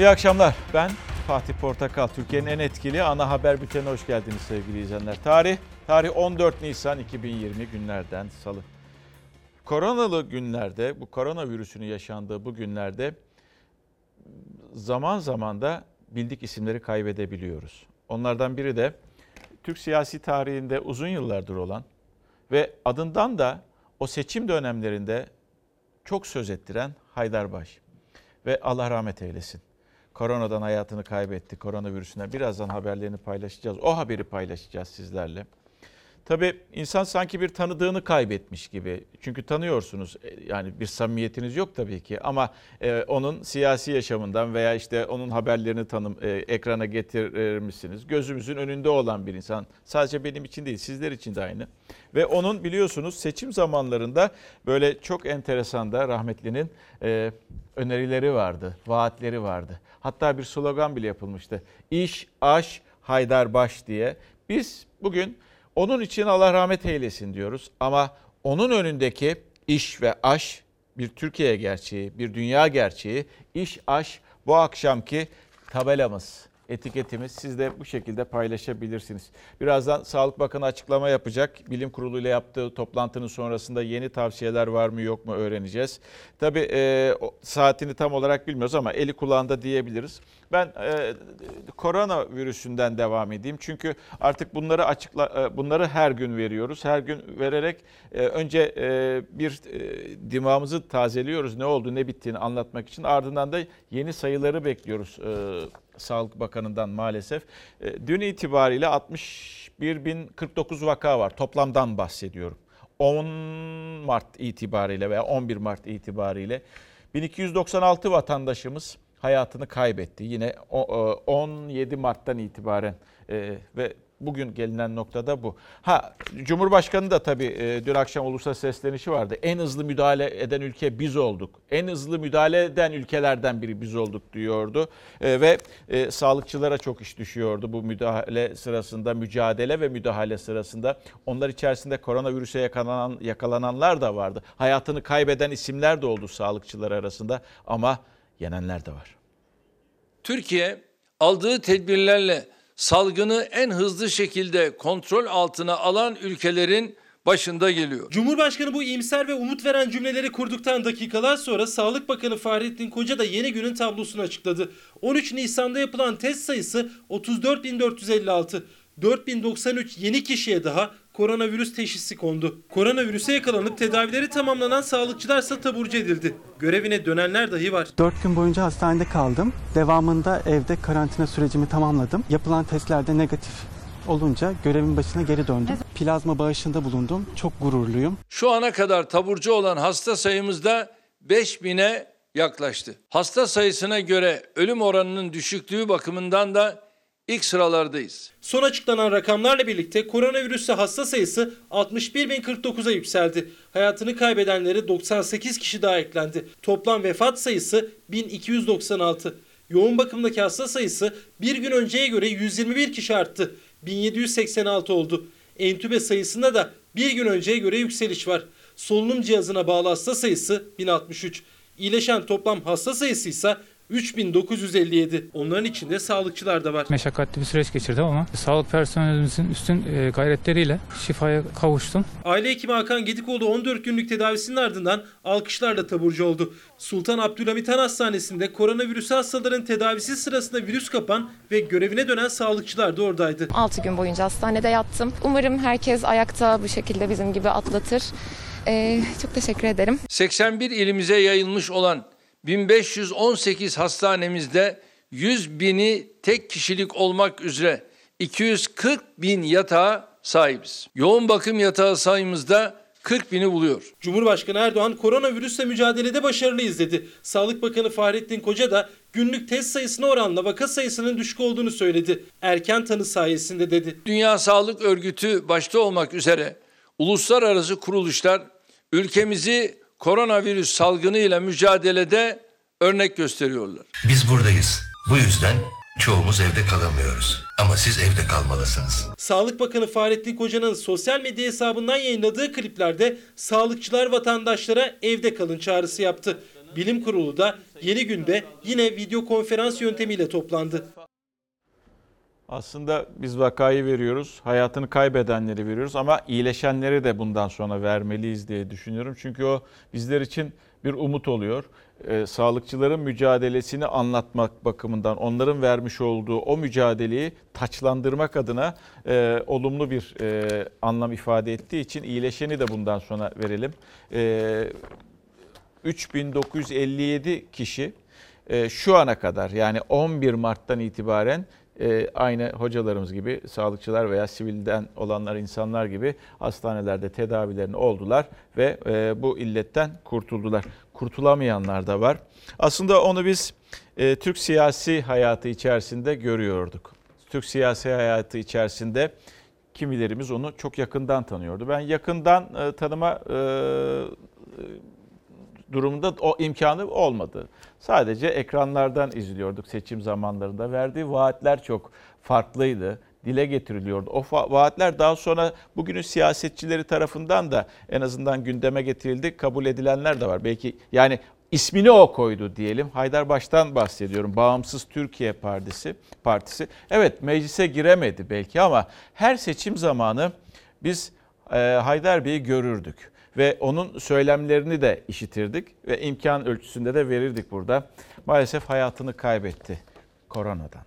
İyi akşamlar. Ben Fatih Portakal. Türkiye'nin en etkili ana haber bültenine hoş geldiniz sevgili izleyenler. Tarih, tarih 14 Nisan 2020 günlerden salı. Koronalı günlerde, bu koronavirüsünün yaşandığı bu günlerde zaman zaman da bildik isimleri kaybedebiliyoruz. Onlardan biri de Türk siyasi tarihinde uzun yıllardır olan ve adından da o seçim dönemlerinde çok söz ettiren Haydarbaş. Ve Allah rahmet eylesin. Koronadan hayatını kaybetti, koronavirüsünden. Birazdan haberlerini paylaşacağız. O haberi paylaşacağız sizlerle. Tabii insan sanki bir tanıdığını kaybetmiş gibi. Çünkü tanıyorsunuz e, yani bir samimiyetiniz yok tabii ki ama e, onun siyasi yaşamından veya işte onun haberlerini tanım e, ekrana getirir? Gözümüzün önünde olan bir insan. Sadece benim için değil sizler için de aynı. Ve onun biliyorsunuz seçim zamanlarında böyle çok enteresan da rahmetlinin e, önerileri vardı, vaatleri vardı. Hatta bir slogan bile yapılmıştı. İş, aş, Haydarbaş diye. Biz bugün onun için Allah rahmet eylesin diyoruz ama onun önündeki iş ve aş bir Türkiye gerçeği, bir dünya gerçeği. İş, aş bu akşamki tabelamız etiketimiz siz de bu şekilde paylaşabilirsiniz. Birazdan Sağlık Bakanı açıklama yapacak. Bilim Kurulu ile yaptığı toplantının sonrasında yeni tavsiyeler var mı yok mu öğreneceğiz. Tabii e, saatini tam olarak bilmiyoruz ama eli kulağında diyebiliriz. Ben e, korona virüsünden devam edeyim. Çünkü artık bunları açıkla e, bunları her gün veriyoruz. Her gün vererek e, önce e, bir e, dimağımızı tazeliyoruz. Ne oldu, ne bittiğini anlatmak için. Ardından da yeni sayıları bekliyoruz. E, Sağlık Bakanı'ndan maalesef. E, dün itibariyle 61.049 vaka var. Toplamdan bahsediyorum. 10 Mart itibariyle veya 11 Mart itibariyle 1296 vatandaşımız hayatını kaybetti. Yine 17 e, Mart'tan itibaren e, ve Bugün gelinen noktada bu. Ha Cumhurbaşkanı da tabii e, dün akşam ulusal seslenişi vardı. En hızlı müdahale eden ülke biz olduk. En hızlı müdahale eden ülkelerden biri biz olduk diyordu. E, ve e, sağlıkçılara çok iş düşüyordu bu müdahale sırasında, mücadele ve müdahale sırasında. Onlar içerisinde koronavirüse yakalanan, yakalananlar da vardı. Hayatını kaybeden isimler de oldu sağlıkçılar arasında ama yenenler de var. Türkiye aldığı tedbirlerle salgını en hızlı şekilde kontrol altına alan ülkelerin başında geliyor. Cumhurbaşkanı bu iyimser ve umut veren cümleleri kurduktan dakikalar sonra Sağlık Bakanı Fahrettin Koca da yeni günün tablosunu açıkladı. 13 Nisan'da yapılan test sayısı 34.456. 4093 yeni kişiye daha koronavirüs teşhisi kondu. Koronavirüse yakalanıp tedavileri tamamlanan sağlıkçılar ise taburcu edildi. Görevine dönenler dahi var. 4 gün boyunca hastanede kaldım. Devamında evde karantina sürecimi tamamladım. Yapılan testlerde negatif olunca görevin başına geri döndüm. Plazma bağışında bulundum. Çok gururluyum. Şu ana kadar taburcu olan hasta sayımızda 5000'e yaklaştı. Hasta sayısına göre ölüm oranının düşüklüğü bakımından da ilk sıralardayız. Son açıklanan rakamlarla birlikte koronavirüsle hasta sayısı 61.049'a yükseldi. Hayatını kaybedenlere 98 kişi daha eklendi. Toplam vefat sayısı 1296. Yoğun bakımdaki hasta sayısı bir gün önceye göre 121 kişi arttı. 1786 oldu. Entübe sayısında da bir gün önceye göre yükseliş var. Solunum cihazına bağlı hasta sayısı 1063. İyileşen toplam hasta sayısı ise 3957. Onların içinde sağlıkçılar da var. Meşakkatli bir süreç geçirdim ama sağlık personelimizin üstün e, gayretleriyle şifaya kavuştum. Aile hekimi Hakan Gedikoğlu 14 günlük tedavisinin ardından alkışlarla taburcu oldu. Sultan Abdülhamit Han Hastanesi'nde koronavirüs hastaların tedavisi sırasında virüs kapan ve görevine dönen sağlıkçılar da oradaydı. 6 gün boyunca hastanede yattım. Umarım herkes ayakta bu şekilde bizim gibi atlatır. Ee, çok teşekkür ederim. 81 ilimize yayılmış olan 1518 hastanemizde 100 bini tek kişilik olmak üzere 240 bin yatağa sahibiz. Yoğun bakım yatağı sayımızda 40 bini buluyor. Cumhurbaşkanı Erdoğan koronavirüsle mücadelede başarılıyız dedi. Sağlık Bakanı Fahrettin Koca da günlük test sayısına oranla vaka sayısının düşük olduğunu söyledi. Erken tanı sayesinde dedi. Dünya Sağlık Örgütü başta olmak üzere uluslararası kuruluşlar ülkemizi koronavirüs salgınıyla mücadelede örnek gösteriyorlar. Biz buradayız. Bu yüzden çoğumuz evde kalamıyoruz. Ama siz evde kalmalısınız. Sağlık Bakanı Fahrettin Koca'nın sosyal medya hesabından yayınladığı kliplerde sağlıkçılar vatandaşlara evde kalın çağrısı yaptı. Bilim Kurulu da yeni günde yine video konferans yöntemiyle toplandı. Aslında biz vakayı veriyoruz, hayatını kaybedenleri veriyoruz ama iyileşenleri de bundan sonra vermeliyiz diye düşünüyorum. Çünkü o bizler için bir umut oluyor. Ee, sağlıkçıların mücadelesini anlatmak bakımından onların vermiş olduğu o mücadeleyi taçlandırmak adına e, olumlu bir e, anlam ifade ettiği için iyileşeni de bundan sonra verelim. E, 3957 kişi e, şu ana kadar yani 11 Mart'tan itibaren e, aynı hocalarımız gibi sağlıkçılar veya sivilden olanlar insanlar gibi hastanelerde tedavilerini oldular ve e, bu illetten kurtuldular. Kurtulamayanlar da var. Aslında onu biz e, Türk siyasi hayatı içerisinde görüyorduk. Türk siyasi hayatı içerisinde kimilerimiz onu çok yakından tanıyordu. Ben yakından e, tanıma durumunda o imkanı olmadı. Sadece ekranlardan izliyorduk seçim zamanlarında. Verdiği vaatler çok farklıydı. Dile getiriliyordu. O vaatler daha sonra bugünün siyasetçileri tarafından da en azından gündeme getirildi. Kabul edilenler de var. Belki yani ismini o koydu diyelim. Haydarbaş'tan bahsediyorum. Bağımsız Türkiye Partisi. Partisi. Evet meclise giremedi belki ama her seçim zamanı biz e, Haydar Bey'i görürdük ve onun söylemlerini de işitirdik ve imkan ölçüsünde de verirdik burada. Maalesef hayatını kaybetti koronadan.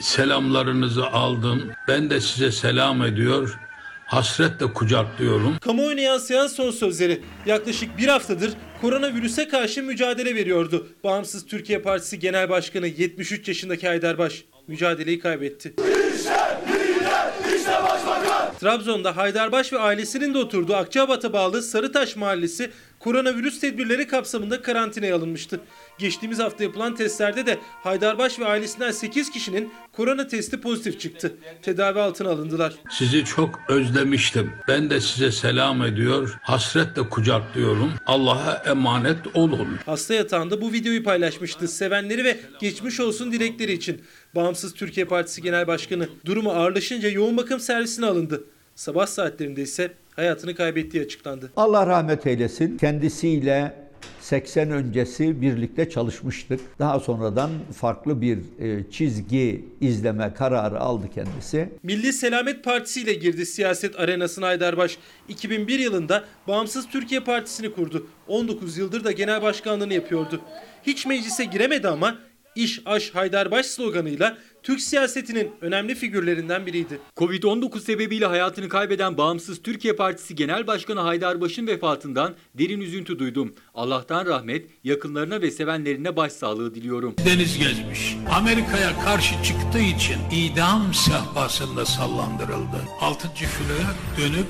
Selamlarınızı aldım. Ben de size selam ediyor. Hasretle kucaklıyorum. Kamuoyuna yansıyan son sözleri. Yaklaşık bir haftadır koronavirüse karşı mücadele veriyordu. Bağımsız Türkiye Partisi Genel Başkanı 73 yaşındaki Haydarbaş mücadeleyi kaybetti. Trabzon'da Haydarbaş ve ailesinin de oturduğu Akçabat'a bağlı Sarıtaş Mahallesi koronavirüs tedbirleri kapsamında karantinaya alınmıştı. Geçtiğimiz hafta yapılan testlerde de Haydarbaş ve ailesinden 8 kişinin korona testi pozitif çıktı. Tedavi altına alındılar. Sizi çok özlemiştim. Ben de size selam ediyor. Hasretle kucaklıyorum. Allah'a emanet olun. Hasta yatağında bu videoyu paylaşmıştı. Sevenleri ve geçmiş olsun dilekleri için. Bağımsız Türkiye Partisi Genel Başkanı durumu ağırlaşınca yoğun bakım servisine alındı. Sabah saatlerinde ise hayatını kaybettiği açıklandı. Allah rahmet eylesin. Kendisiyle 80 öncesi birlikte çalışmıştık. Daha sonradan farklı bir e, çizgi izleme kararı aldı kendisi. Milli Selamet Partisi ile girdi siyaset arenasına Haydarbaş. 2001 yılında Bağımsız Türkiye Partisi'ni kurdu. 19 yıldır da genel başkanlığını yapıyordu. Hiç meclise giremedi ama İş Aş Haydarbaş sloganıyla Türk siyasetinin önemli figürlerinden biriydi. Covid-19 sebebiyle hayatını kaybeden Bağımsız Türkiye Partisi Genel Başkanı Haydarbaş'ın vefatından derin üzüntü duydum. Allah'tan rahmet, yakınlarına ve sevenlerine başsağlığı diliyorum. Deniz gezmiş. Amerika'ya karşı çıktığı için idam sehpasında sallandırıldı. Altıncı filoya dönüp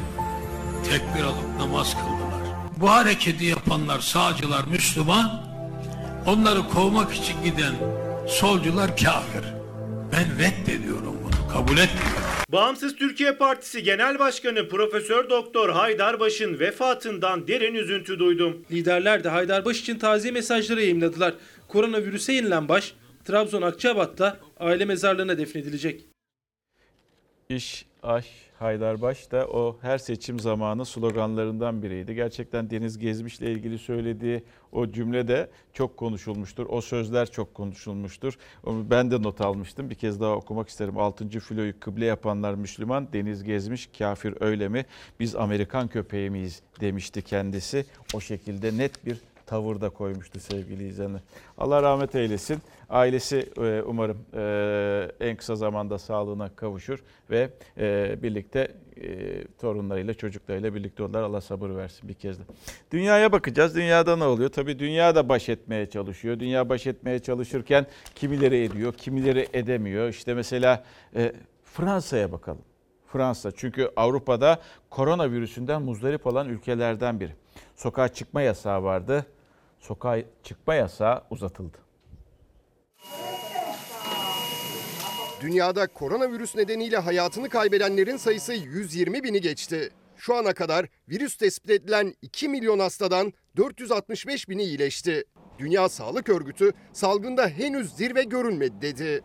tekbir alıp namaz kıldılar. Bu hareketi yapanlar sağcılar Müslüman, onları kovmak için giden solcular kafir. Ben reddediyorum bunu, kabul etmiyorum. Bağımsız Türkiye Partisi Genel Başkanı Profesör Doktor Haydarbaş'ın vefatından derin üzüntü duydum. Liderler de Haydarbaş için taziye mesajları yayınladılar. Koronavirüse yenilen baş Trabzon Akçabat'ta aile mezarlığına defnedilecek. İş, aş, Haydarbaş da o her seçim zamanı sloganlarından biriydi. Gerçekten Deniz Gezmiş'le ilgili söylediği o cümle de çok konuşulmuştur. O sözler çok konuşulmuştur. Ben de not almıştım. Bir kez daha okumak isterim. Altıncı filoyu kıble yapanlar Müslüman, Deniz Gezmiş kafir öyle mi? Biz Amerikan köpeği miyiz demişti kendisi. O şekilde net bir tavır da koymuştu sevgili izleyenler. Allah rahmet eylesin. Ailesi e, umarım e, en kısa zamanda sağlığına kavuşur ve e, birlikte torunlarıyla, çocuklarıyla birlikte olurlar. Allah sabır versin bir kez de. Dünyaya bakacağız. Dünyada ne oluyor? Tabii dünya da baş etmeye çalışıyor. Dünya baş etmeye çalışırken kimileri ediyor, kimileri edemiyor. İşte mesela Fransa'ya bakalım. Fransa çünkü Avrupa'da koronavirüsünden muzdarip olan ülkelerden biri. Sokağa çıkma yasağı vardı. Sokağa çıkma yasağı uzatıldı. Dünyada koronavirüs nedeniyle hayatını kaybedenlerin sayısı 120 bini geçti. Şu ana kadar virüs tespit edilen 2 milyon hastadan 465 bini iyileşti. Dünya Sağlık Örgütü salgında henüz zirve görülmedi dedi.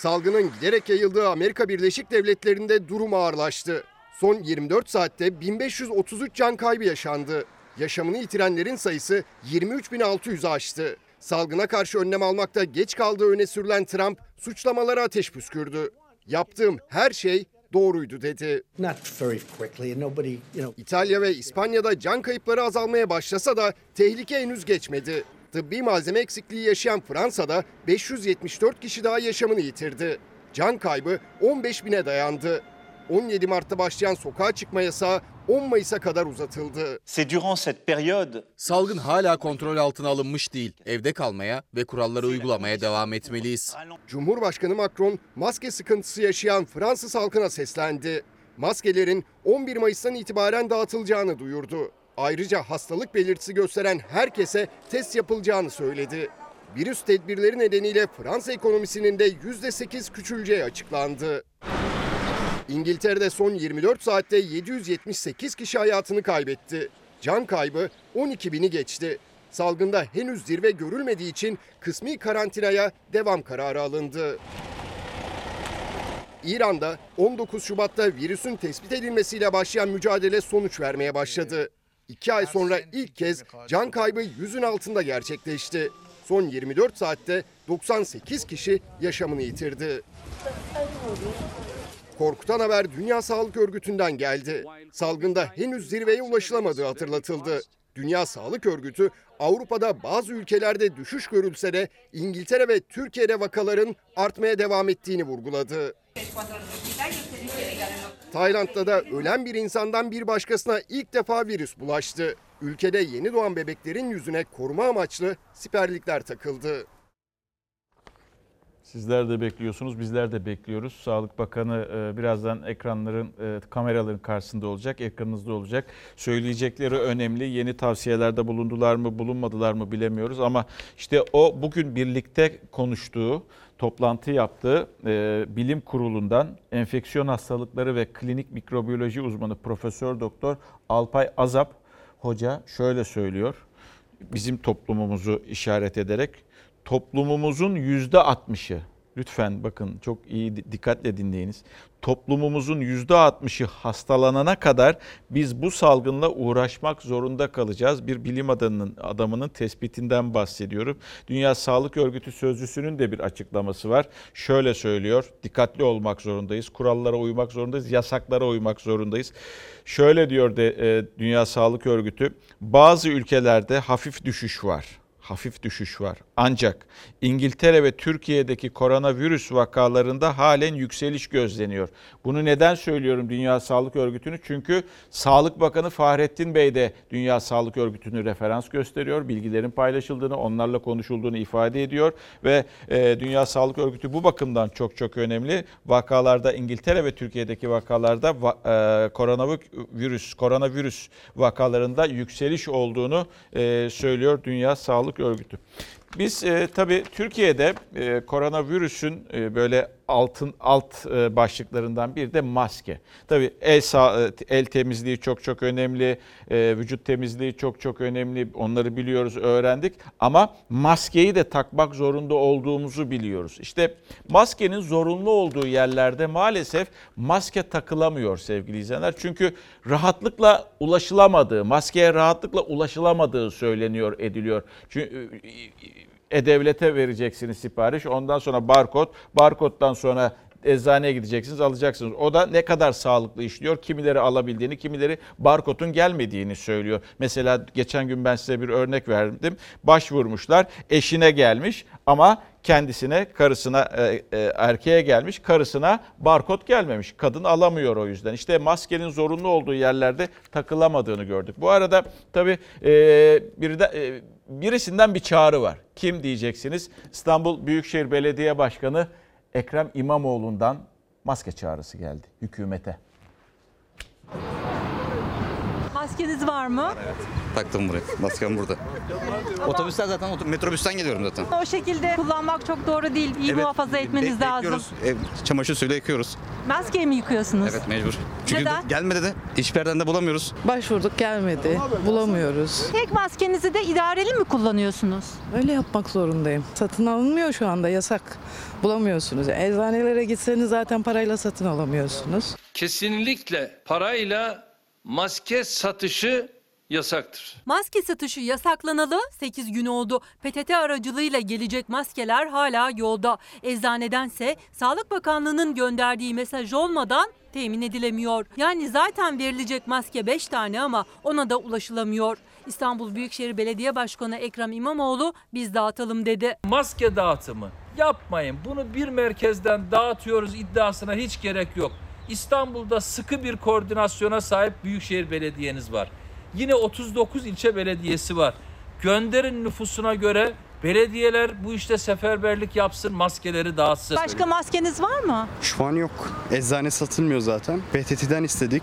Salgının giderek yayıldığı Amerika Birleşik Devletleri'nde durum ağırlaştı. Son 24 saatte 1533 can kaybı yaşandı. Yaşamını yitirenlerin sayısı 23.600'ü aştı. Salgına karşı önlem almakta geç kaldığı öne sürülen Trump suçlamalara ateş püskürdü. Yaptığım her şey doğruydu dedi. İtalya ve İspanya'da can kayıpları azalmaya başlasa da tehlike henüz geçmedi. Tıbbi malzeme eksikliği yaşayan Fransa'da 574 kişi daha yaşamını yitirdi. Can kaybı 15 bine dayandı. 17 Mart'ta başlayan sokağa çıkma yasağı 10 Mayıs'a kadar uzatıldı. Salgın hala kontrol altına alınmış değil. Evde kalmaya ve kuralları uygulamaya devam etmeliyiz. Cumhurbaşkanı Macron maske sıkıntısı yaşayan Fransız halkına seslendi. Maskelerin 11 Mayıs'tan itibaren dağıtılacağını duyurdu. Ayrıca hastalık belirtisi gösteren herkese test yapılacağını söyledi. Virüs tedbirleri nedeniyle Fransa ekonomisinin de %8 küçüleceği açıklandı. İngiltere'de son 24 saatte 778 kişi hayatını kaybetti. Can kaybı 12 bini geçti. Salgında henüz zirve görülmediği için kısmi karantinaya devam kararı alındı. İran'da 19 Şubat'ta virüsün tespit edilmesiyle başlayan mücadele sonuç vermeye başladı. İki ay sonra ilk kez can kaybı yüzün altında gerçekleşti. Son 24 saatte 98 kişi yaşamını yitirdi. Korkutan haber Dünya Sağlık Örgütü'nden geldi. Salgında henüz zirveye ulaşılamadığı hatırlatıldı. Dünya Sağlık Örgütü Avrupa'da bazı ülkelerde düşüş görülse de İngiltere ve Türkiye'de vakaların artmaya devam ettiğini vurguladı. Tayland'da da ölen bir insandan bir başkasına ilk defa virüs bulaştı. Ülkede yeni doğan bebeklerin yüzüne koruma amaçlı siperlikler takıldı. Sizler de bekliyorsunuz, bizler de bekliyoruz. Sağlık Bakanı e, birazdan ekranların, e, kameraların karşısında olacak, ekranınızda olacak. Söyleyecekleri önemli. Yeni tavsiyelerde bulundular mı, bulunmadılar mı bilemiyoruz. Ama işte o bugün birlikte konuştuğu, toplantı yaptığı e, bilim kurulundan enfeksiyon hastalıkları ve klinik mikrobiyoloji uzmanı Profesör Doktor Alpay Azap Hoca şöyle söylüyor. Bizim toplumumuzu işaret ederek toplumumuzun yüzde 60'ı lütfen bakın çok iyi dikkatle dinleyiniz. Toplumumuzun yüzde 60'ı hastalanana kadar biz bu salgınla uğraşmak zorunda kalacağız. Bir bilim adamının, adamının tespitinden bahsediyorum. Dünya Sağlık Örgütü sözcüsünün de bir açıklaması var. Şöyle söylüyor. Dikkatli olmak zorundayız. Kurallara uymak zorundayız. Yasaklara uymak zorundayız. Şöyle diyor de e, Dünya Sağlık Örgütü. Bazı ülkelerde hafif düşüş var hafif düşüş var. Ancak İngiltere ve Türkiye'deki koronavirüs vakalarında halen yükseliş gözleniyor. Bunu neden söylüyorum Dünya Sağlık Örgütü'nü? Çünkü Sağlık Bakanı Fahrettin Bey de Dünya Sağlık Örgütü'nü referans gösteriyor. Bilgilerin paylaşıldığını, onlarla konuşulduğunu ifade ediyor ve e, Dünya Sağlık Örgütü bu bakımdan çok çok önemli. Vakalarda İngiltere ve Türkiye'deki vakalarda e, koronavirüs koronavirüs vakalarında yükseliş olduğunu e, söylüyor Dünya Sağlık Örgütü. Biz e, tabii Türkiye'de e, koronavirüsün e, böyle altın alt e, başlıklarından bir de maske. Tabii el sağ, e, el temizliği çok çok önemli, e, vücut temizliği çok çok önemli. Onları biliyoruz, öğrendik ama maskeyi de takmak zorunda olduğumuzu biliyoruz. İşte maskenin zorunlu olduğu yerlerde maalesef maske takılamıyor sevgili izleyenler. Çünkü rahatlıkla ulaşılamadığı, maskeye rahatlıkla ulaşılamadığı söyleniyor, ediliyor. Çünkü e-Devlet'e vereceksiniz sipariş. Ondan sonra barkod, barkoddan sonra eczaneye gideceksiniz alacaksınız. O da ne kadar sağlıklı işliyor. Kimileri alabildiğini, kimileri barkodun gelmediğini söylüyor. Mesela geçen gün ben size bir örnek verdim. Başvurmuşlar, eşine gelmiş ama kendisine, karısına, e, e, erkeğe gelmiş, karısına barkod gelmemiş. Kadın alamıyor o yüzden. İşte maskenin zorunlu olduğu yerlerde takılamadığını gördük. Bu arada tabii e, bir de... E, birisinden bir çağrı var. Kim diyeceksiniz? İstanbul Büyükşehir Belediye Başkanı Ekrem İmamoğlu'ndan maske çağrısı geldi hükümete. Maskeniz var mı? Evet. Taktım buraya. Maskem burada. Otobüsten zaten metrobüsten geliyorum zaten. O şekilde kullanmak çok doğru değil. İyi Evet, muhafaza etmeniz be- lazım. Ev, çamaşır suyuyla yıkıyoruz. Maskeyi mi yıkıyorsunuz? Evet mecbur. Çünkü Neden? gelmedi de hiçbir yerden de bulamıyoruz. Başvurduk gelmedi. Bulamıyoruz. Tek maskenizi de idareli mi kullanıyorsunuz? Öyle yapmak zorundayım. Satın alınmıyor şu anda yasak. Bulamıyorsunuz. Eczanelere gitseniz zaten parayla satın alamıyorsunuz. Kesinlikle parayla maske satışı yasaktır. Maske satışı yasaklanalı 8 gün oldu. PTT aracılığıyla gelecek maskeler hala yolda. Eczanedense Sağlık Bakanlığı'nın gönderdiği mesaj olmadan temin edilemiyor. Yani zaten verilecek maske 5 tane ama ona da ulaşılamıyor. İstanbul Büyükşehir Belediye Başkanı Ekrem İmamoğlu biz dağıtalım dedi. Maske dağıtımı yapmayın. Bunu bir merkezden dağıtıyoruz iddiasına hiç gerek yok. İstanbul'da sıkı bir koordinasyona sahip Büyükşehir Belediye'niz var. Yine 39 ilçe belediyesi var. Gönderin nüfusuna göre belediyeler bu işte seferberlik yapsın, maskeleri dağıtsın. Başka maskeniz var mı? Şu an yok. Eczane satılmıyor zaten. PTT'den istedik.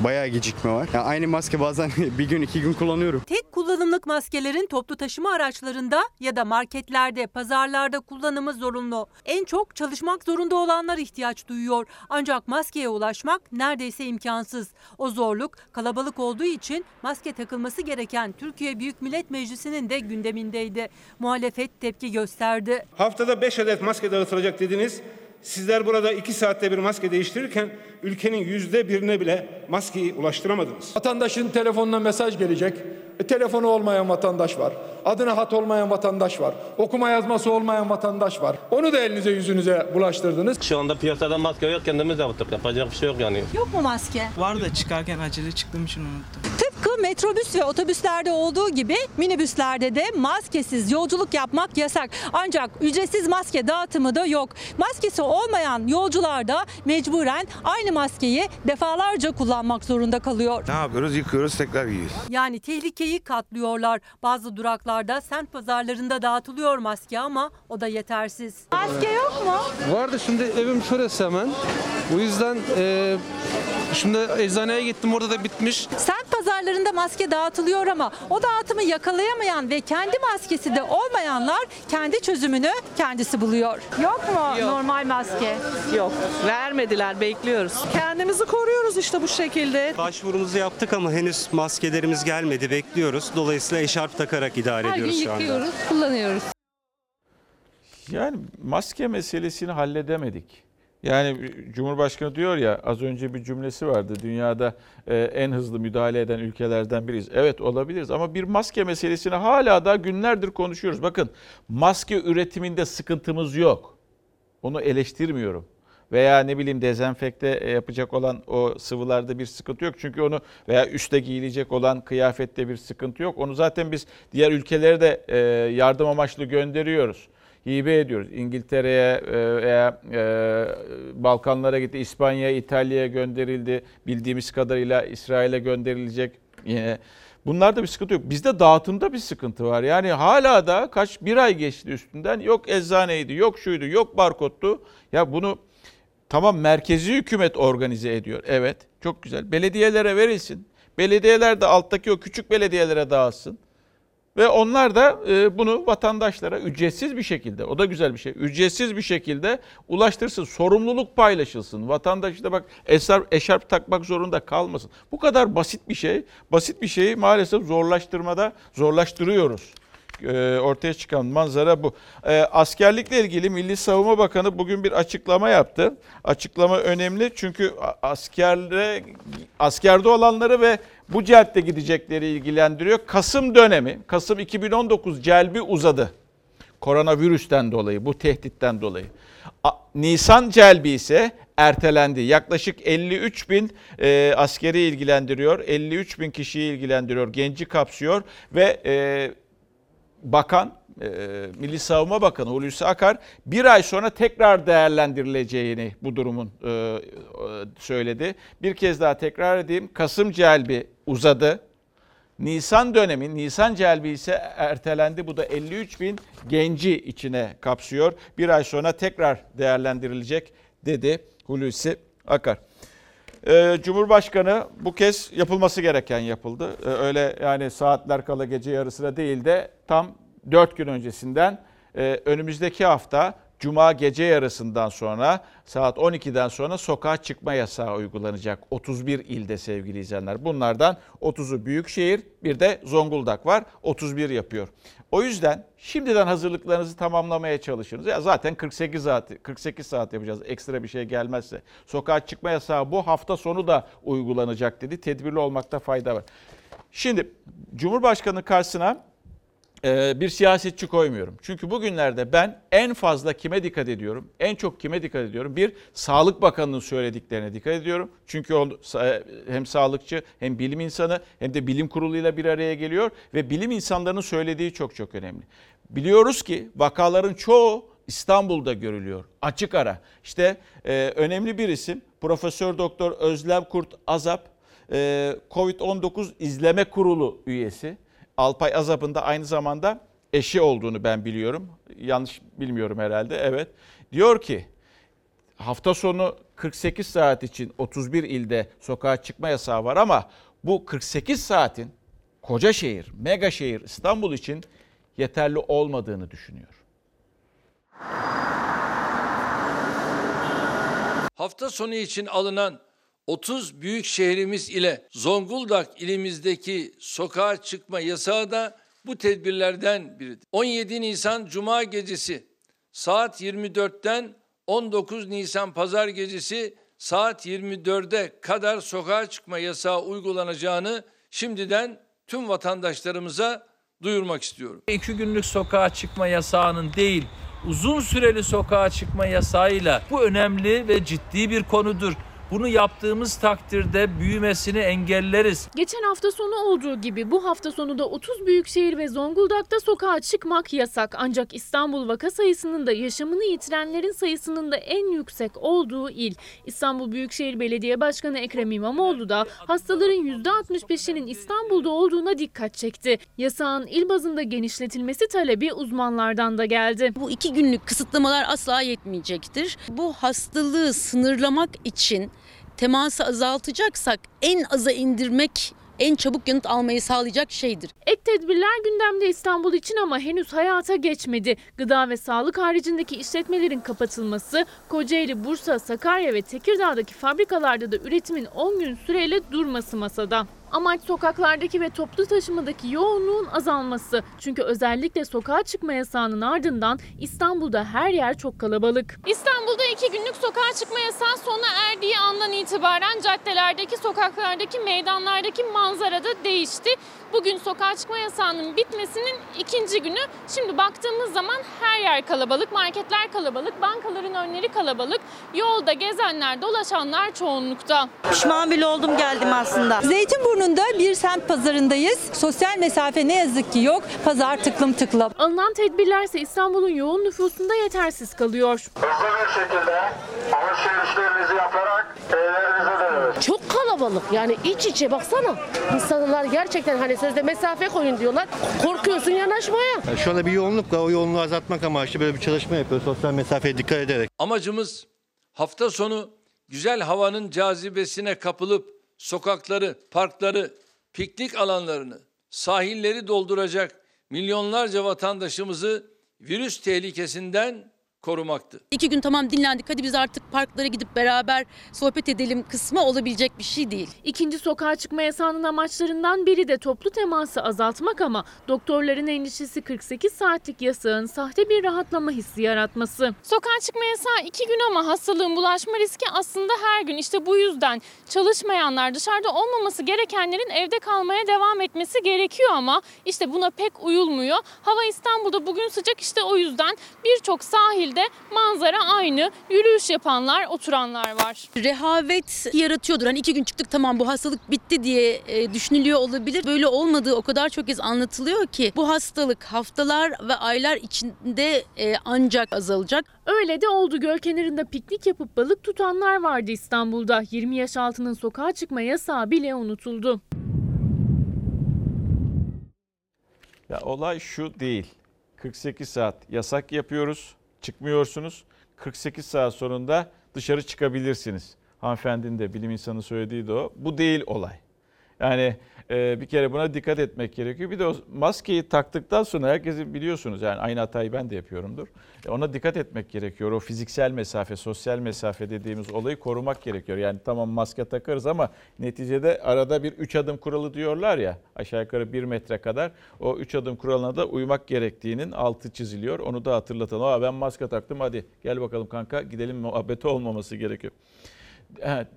Bayağı gecikme var. Yani aynı maske bazen bir gün iki gün kullanıyorum. Tek kullanımlık maskelerin toplu taşıma araçlarında ya da marketlerde, pazarlarda kullanımı zorunlu. En çok çalışmak zorunda olanlar ihtiyaç duyuyor. Ancak maskeye ulaşmak neredeyse imkansız. O zorluk kalabalık olduğu için maske takılması gereken Türkiye Büyük Millet Meclisi'nin de gündemindeydi. Muhalefet tepki gösterdi. Haftada 5 adet maske dağıtılacak dediniz. Sizler burada 2 saatte bir maske değiştirirken ülkenin yüzde birine bile maskeyi ulaştıramadınız. Vatandaşın telefonuna mesaj gelecek. E, telefonu olmayan vatandaş var. Adına hat olmayan vatandaş var. Okuma yazması olmayan vatandaş var. Onu da elinize yüzünüze bulaştırdınız. Şu anda piyasada maske yok kendimiz yaptık. Yapacak bir şey yok yani. Yok mu maske? Var da çıkarken acele çıktığım için unuttum. Tıpkı metrobüs ve otobüslerde olduğu gibi minibüslerde de maskesiz yolculuk yapmak yasak. Ancak ücretsiz maske dağıtımı da yok. Maskesi olmayan yolcular da mecburen aynı maskeyi defalarca kullanmak zorunda kalıyor. Ne yapıyoruz? Yıkıyoruz tekrar giyiyoruz. Yani tehlikeyi katlıyorlar. Bazı duraklarda semt pazarlarında dağıtılıyor maske ama o da yetersiz. Maske yok mu? Vardı şimdi evim şurası hemen. Bu yüzden e, şimdi eczaneye gittim orada da bitmiş. Semt pazarlarında maske dağıtılıyor ama o dağıtımı yakalayamayan ve kendi maskesi de olmayanlar kendi çözümünü kendisi buluyor. Yok mu normal maske? Yok. Vermediler. Bekliyoruz. Kendimizi koruyoruz işte bu şekilde. Başvurumuzu yaptık ama henüz maskelerimiz gelmedi. Bekliyoruz. Dolayısıyla eşarp takarak idare ediyoruz şu anda. kullanıyoruz. Yani maske meselesini halledemedik. Yani Cumhurbaşkanı diyor ya az önce bir cümlesi vardı. Dünyada e, en hızlı müdahale eden ülkelerden biriyiz. Evet olabiliriz ama bir maske meselesini hala da günlerdir konuşuyoruz. Bakın maske üretiminde sıkıntımız yok. Onu eleştirmiyorum. Veya ne bileyim dezenfekte e, yapacak olan o sıvılarda bir sıkıntı yok. Çünkü onu veya üstte giyilecek olan kıyafette bir sıkıntı yok. Onu zaten biz diğer ülkelere de e, yardım amaçlı gönderiyoruz hibe ediyoruz. İngiltere'ye e, veya Balkanlara gitti, İspanya'ya, İtalya'ya gönderildi. Bildiğimiz kadarıyla İsrail'e gönderilecek yine. Bunlarda bir sıkıntı yok. Bizde dağıtımda bir sıkıntı var. Yani hala da kaç bir ay geçti üstünden. Yok eczaneydi, yok şuydu, yok barkodtu. Ya bunu tamam merkezi hükümet organize ediyor. Evet çok güzel. Belediyelere verilsin. Belediyeler de alttaki o küçük belediyelere dağıtsın. Ve onlar da e, bunu vatandaşlara ücretsiz bir şekilde, o da güzel bir şey, ücretsiz bir şekilde ulaştırsın. Sorumluluk paylaşılsın. Vatandaş da bak eşarp, eşarp takmak zorunda kalmasın. Bu kadar basit bir şey. Basit bir şeyi maalesef zorlaştırmada zorlaştırıyoruz. E, ortaya çıkan manzara bu. E, askerlikle ilgili Milli Savunma Bakanı bugün bir açıklama yaptı. Açıklama önemli çünkü askerde askerde olanları ve bu celpte gidecekleri ilgilendiriyor. Kasım dönemi, Kasım 2019 celbi uzadı. Koronavirüsten dolayı, bu tehditten dolayı. Nisan celbi ise ertelendi. Yaklaşık 53 bin e, askeri ilgilendiriyor, 53 bin kişiyi ilgilendiriyor, genci kapsıyor ve e, bakan, e, Milli Savunma Bakanı Hulusi Akar bir ay sonra tekrar değerlendirileceğini bu durumun e, e, söyledi. Bir kez daha tekrar edeyim. Kasım celbi uzadı. Nisan dönemi, Nisan celbi ise ertelendi. Bu da 53 bin genci içine kapsıyor. Bir ay sonra tekrar değerlendirilecek dedi Hulusi Akar. Ee, Cumhurbaşkanı bu kez yapılması gereken yapıldı. Ee, öyle yani saatler kala gece yarısına değil de tam 4 gün öncesinden e, önümüzdeki hafta Cuma gece yarısından sonra saat 12'den sonra sokağa çıkma yasağı uygulanacak 31 ilde sevgili izleyenler. Bunlardan 30'u Büyükşehir bir de Zonguldak var 31 yapıyor. O yüzden şimdiden hazırlıklarınızı tamamlamaya çalışınız. Ya zaten 48 saat 48 saat yapacağız ekstra bir şey gelmezse. Sokağa çıkma yasağı bu hafta sonu da uygulanacak dedi. Tedbirli olmakta fayda var. Şimdi Cumhurbaşkanı karşısına bir siyasetçi koymuyorum. Çünkü bugünlerde ben en fazla kime dikkat ediyorum? En çok kime dikkat ediyorum? Bir, Sağlık Bakanı'nın söylediklerine dikkat ediyorum. Çünkü o sa- hem sağlıkçı hem bilim insanı hem de bilim kuruluyla bir araya geliyor ve bilim insanlarının söylediği çok çok önemli. Biliyoruz ki vakaların çoğu İstanbul'da görülüyor. Açık ara. İşte e, önemli bir isim Profesör Doktor Özlem Kurt Azap, e, Covid-19 İzleme Kurulu üyesi. Alpay Azap'ın da aynı zamanda eşi olduğunu ben biliyorum. Yanlış bilmiyorum herhalde. Evet. Diyor ki hafta sonu 48 saat için 31 ilde sokağa çıkma yasağı var ama bu 48 saatin koca şehir, mega şehir İstanbul için yeterli olmadığını düşünüyor. Hafta sonu için alınan 30 büyük şehrimiz ile Zonguldak ilimizdeki sokağa çıkma yasağı da bu tedbirlerden biridir. 17 Nisan Cuma gecesi saat 24'ten 19 Nisan Pazar gecesi saat 24'e kadar sokağa çıkma yasağı uygulanacağını şimdiden tüm vatandaşlarımıza duyurmak istiyorum. İki günlük sokağa çıkma yasağının değil, uzun süreli sokağa çıkma yasağıyla bu önemli ve ciddi bir konudur. Bunu yaptığımız takdirde büyümesini engelleriz. Geçen hafta sonu olduğu gibi bu hafta sonu da 30 büyükşehir ve Zonguldak'ta sokağa çıkmak yasak. Ancak İstanbul vaka sayısının da yaşamını yitirenlerin sayısının da en yüksek olduğu il. İstanbul Büyükşehir Belediye Başkanı Ekrem İmamoğlu da hastaların %65'inin İstanbul'da olduğuna dikkat çekti. Yasağın il bazında genişletilmesi talebi uzmanlardan da geldi. Bu iki günlük kısıtlamalar asla yetmeyecektir. Bu hastalığı sınırlamak için teması azaltacaksak en aza indirmek en çabuk yanıt almayı sağlayacak şeydir. Ek tedbirler gündemde İstanbul için ama henüz hayata geçmedi. Gıda ve sağlık haricindeki işletmelerin kapatılması, Kocaeli, Bursa, Sakarya ve Tekirdağ'daki fabrikalarda da üretimin 10 gün süreyle durması masada. Amaç sokaklardaki ve toplu taşımadaki yoğunluğun azalması. Çünkü özellikle sokağa çıkma yasağının ardından İstanbul'da her yer çok kalabalık. İstanbul'da iki günlük sokağa çıkma yasağı sona erdiği andan itibaren caddelerdeki, sokaklardaki, meydanlardaki manzara da değişti. Bugün sokağa çıkma yasağının bitmesinin ikinci günü. Şimdi baktığımız zaman her yer kalabalık, marketler kalabalık, bankaların önleri kalabalık. Yolda gezenler, dolaşanlar çoğunlukta. Pişman bile oldum geldim aslında. Zeytinburnu'nda bir semt pazarındayız. Sosyal mesafe ne yazık ki yok. Pazar tıklım tıklım. Alınan tedbirlerse İstanbul'un yoğun nüfusunda yetersiz kalıyor. Hızlı bir şekilde alışverişlerinizi yaparak evlerinize dönün. Çok kalabalık yani iç içe baksana. İnsanlar gerçekten hani sözde mesafe koyun diyorlar. Korkuyorsun yanaşmaya. Yani şu anda bir yoğunluk var. O yoğunluğu azaltmak amaçlı böyle bir çalışma yapıyoruz. Sosyal mesafeye dikkat ederek. Amacımız hafta sonu güzel havanın cazibesine kapılıp sokakları, parkları, piknik alanlarını, sahilleri dolduracak milyonlarca vatandaşımızı virüs tehlikesinden korumaktı. İki gün tamam dinlendik hadi biz artık parklara gidip beraber sohbet edelim kısmı olabilecek bir şey değil. İkinci sokağa çıkma yasağının amaçlarından biri de toplu teması azaltmak ama doktorların endişesi 48 saatlik yasağın sahte bir rahatlama hissi yaratması. Sokağa çıkma yasağı iki gün ama hastalığın bulaşma riski aslında her gün. İşte bu yüzden çalışmayanlar dışarıda olmaması gerekenlerin evde kalmaya devam etmesi gerekiyor ama işte buna pek uyulmuyor. Hava İstanbul'da bugün sıcak işte o yüzden birçok sahilde manzara aynı. Yürüyüş yapanlar, oturanlar var. Rehavet yaratıyordur. Hani iki gün çıktık tamam bu hastalık bitti diye e, düşünülüyor olabilir. Böyle olmadığı o kadar çok kez anlatılıyor ki bu hastalık haftalar ve aylar içinde e, ancak azalacak. Öyle de oldu. Göl kenarında piknik yapıp balık tutanlar vardı İstanbul'da. 20 yaş altının sokağa çıkma yasağı bile unutuldu. Ya olay şu değil. 48 saat yasak yapıyoruz. Çıkmıyorsunuz. 48 saat sonunda dışarı çıkabilirsiniz. Hanımefendinin de bilim insanı söylediği de o. Bu değil olay. Yani e, bir kere buna dikkat etmek gerekiyor. Bir de o maskeyi taktıktan sonra herkesin biliyorsunuz yani aynı hatayı ben de yapıyorumdur. E, ona dikkat etmek gerekiyor. O fiziksel mesafe, sosyal mesafe dediğimiz olayı korumak gerekiyor. Yani tamam maske takarız ama neticede arada bir 3 adım kuralı diyorlar ya aşağı yukarı 1 metre kadar. O 3 adım kuralına da uymak gerektiğinin altı çiziliyor. Onu da hatırlatalım. Aa, ben maske taktım hadi gel bakalım kanka gidelim muhabbeti olmaması gerekiyor. Evet.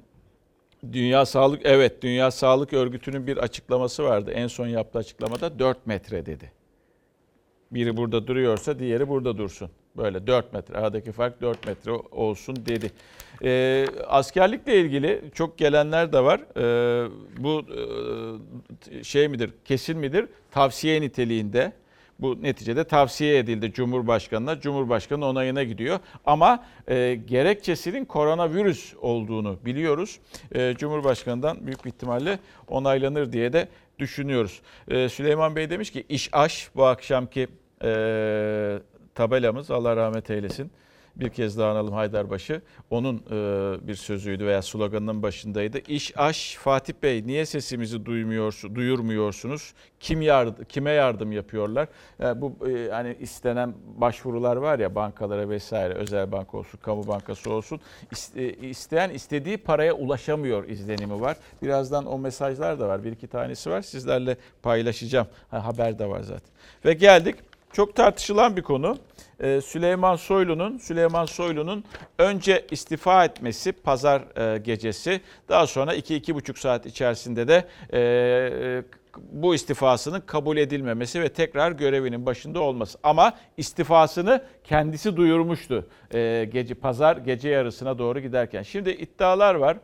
Dünya Sağlık evet Dünya Sağlık Örgütü'nün bir açıklaması vardı. En son yaptığı açıklamada 4 metre dedi. Biri burada duruyorsa diğeri burada dursun. Böyle 4 metre aradaki fark 4 metre olsun dedi. Ee, askerlikle ilgili çok gelenler de var. Ee, bu e, şey midir kesin midir tavsiye niteliğinde. Bu neticede tavsiye edildi Cumhurbaşkanı'na. Cumhurbaşkanı onayına gidiyor. Ama e, gerekçesinin koronavirüs olduğunu biliyoruz. E, Cumhurbaşkanı'ndan büyük bir ihtimalle onaylanır diye de düşünüyoruz. E, Süleyman Bey demiş ki iş aş bu akşamki e, tabelamız Allah rahmet eylesin. Bir kez daha analım Haydarbaşı. Onun e, bir sözüydü veya sloganının başındaydı. İş aş Fatih Bey niye sesimizi duymuyorsunuz, duyurmuyorsunuz? Kim yardım, kime yardım yapıyorlar? Yani bu e, hani istenen başvurular var ya bankalara vesaire özel banka olsun, kamu bankası olsun. İste, isteyen istediği paraya ulaşamıyor izlenimi var. Birazdan o mesajlar da var. Bir iki tanesi var. Sizlerle paylaşacağım. Ha, haber de var zaten. Ve geldik çok tartışılan bir konu. Ee, Süleyman Soylu'nun Süleyman Soylu'nun önce istifa etmesi pazar e, gecesi daha sonra 2-2,5 saat içerisinde de e, bu istifasının kabul edilmemesi ve tekrar görevinin başında olması. Ama istifasını kendisi duyurmuştu e, gece pazar gece yarısına doğru giderken. Şimdi iddialar var.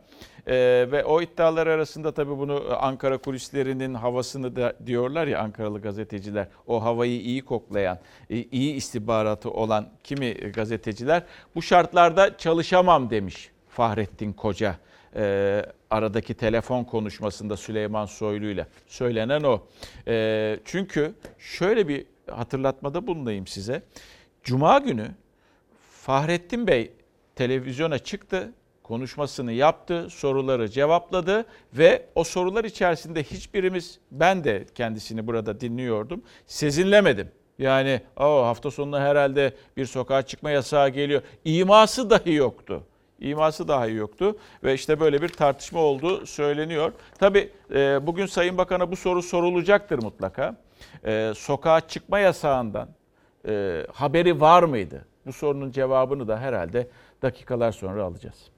Ee, ve o iddialar arasında tabii bunu Ankara kulislerinin havasını da diyorlar ya Ankaralı gazeteciler. O havayı iyi koklayan, iyi istihbaratı olan kimi gazeteciler bu şartlarda çalışamam demiş Fahrettin Koca. Ee, aradaki telefon konuşmasında Süleyman Soylu ile söylenen o. Ee, çünkü şöyle bir hatırlatmada bulunayım size. Cuma günü Fahrettin Bey televizyona çıktı konuşmasını yaptı, soruları cevapladı ve o sorular içerisinde hiçbirimiz ben de kendisini burada dinliyordum. Sezinlemedim. Yani o hafta sonuna herhalde bir sokağa çıkma yasağı geliyor. İması dahi yoktu. İması dahi yoktu ve işte böyle bir tartışma olduğu söyleniyor. Tabii e, bugün Sayın Bakan'a bu soru sorulacaktır mutlaka. E, sokağa çıkma yasağından e, haberi var mıydı? Bu sorunun cevabını da herhalde dakikalar sonra alacağız.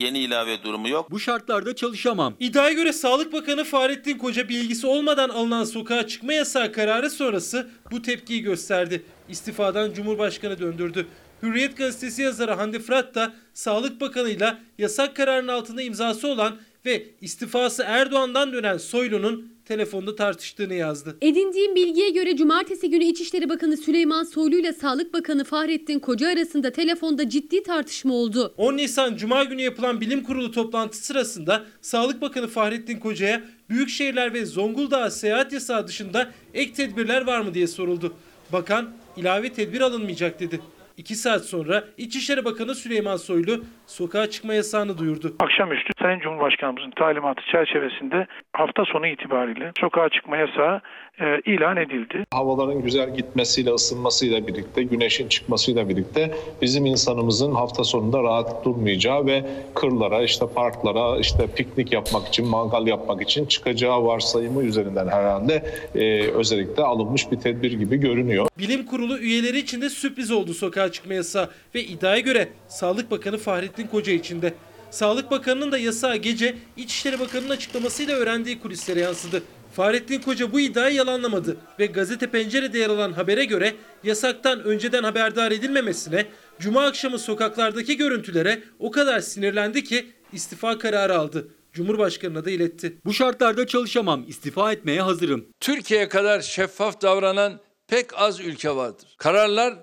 Yeni ilave durumu yok. Bu şartlarda çalışamam. İddiaya göre Sağlık Bakanı Fahrettin Koca bilgisi olmadan alınan sokağa çıkma yasağı kararı sonrası bu tepkiyi gösterdi. İstifadan Cumhurbaşkanı döndürdü. Hürriyet gazetesi yazarı Hande Fırat da Sağlık Bakanı'yla yasak kararın altında imzası olan ve istifası Erdoğan'dan dönen Soylu'nun telefonda tartıştığını yazdı. Edindiğim bilgiye göre cumartesi günü İçişleri Bakanı Süleyman Soylu ile Sağlık Bakanı Fahrettin Koca arasında telefonda ciddi tartışma oldu. 10 Nisan Cuma günü yapılan bilim kurulu toplantısı sırasında Sağlık Bakanı Fahrettin Koca'ya büyük şehirler ve Zonguldak'a seyahat yasağı dışında ek tedbirler var mı diye soruldu. Bakan ilave tedbir alınmayacak dedi. 2 saat sonra İçişleri Bakanı Süleyman Soylu sokağa çıkma yasağını duyurdu. Akşamüstü Sayın Cumhurbaşkanımızın talimatı çerçevesinde hafta sonu itibariyle sokağa çıkma yasağı e, ilan edildi. Havaların güzel gitmesiyle, ısınmasıyla birlikte, güneşin çıkmasıyla birlikte bizim insanımızın hafta sonunda rahat durmayacağı ve kırlara, işte parklara, işte piknik yapmak için, mangal yapmak için çıkacağı varsayımı üzerinden herhalde e, özellikle alınmış bir tedbir gibi görünüyor. Bilim Kurulu üyeleri için de sürpriz oldu sokağa çıkma yasağı ve iddiaya göre Sağlık Bakanı Fahrettin Koca için de. Sağlık Bakanı'nın da yasağı gece İçişleri Bakanı'nın açıklamasıyla öğrendiği kulislere yansıdı. Fahrettin Koca bu iddiayı yalanlamadı ve gazete pencerede yer alan habere göre yasaktan önceden haberdar edilmemesine, cuma akşamı sokaklardaki görüntülere o kadar sinirlendi ki istifa kararı aldı. Cumhurbaşkanına da iletti. Bu şartlarda çalışamam, istifa etmeye hazırım. Türkiye kadar şeffaf davranan pek az ülke vardır. Kararlar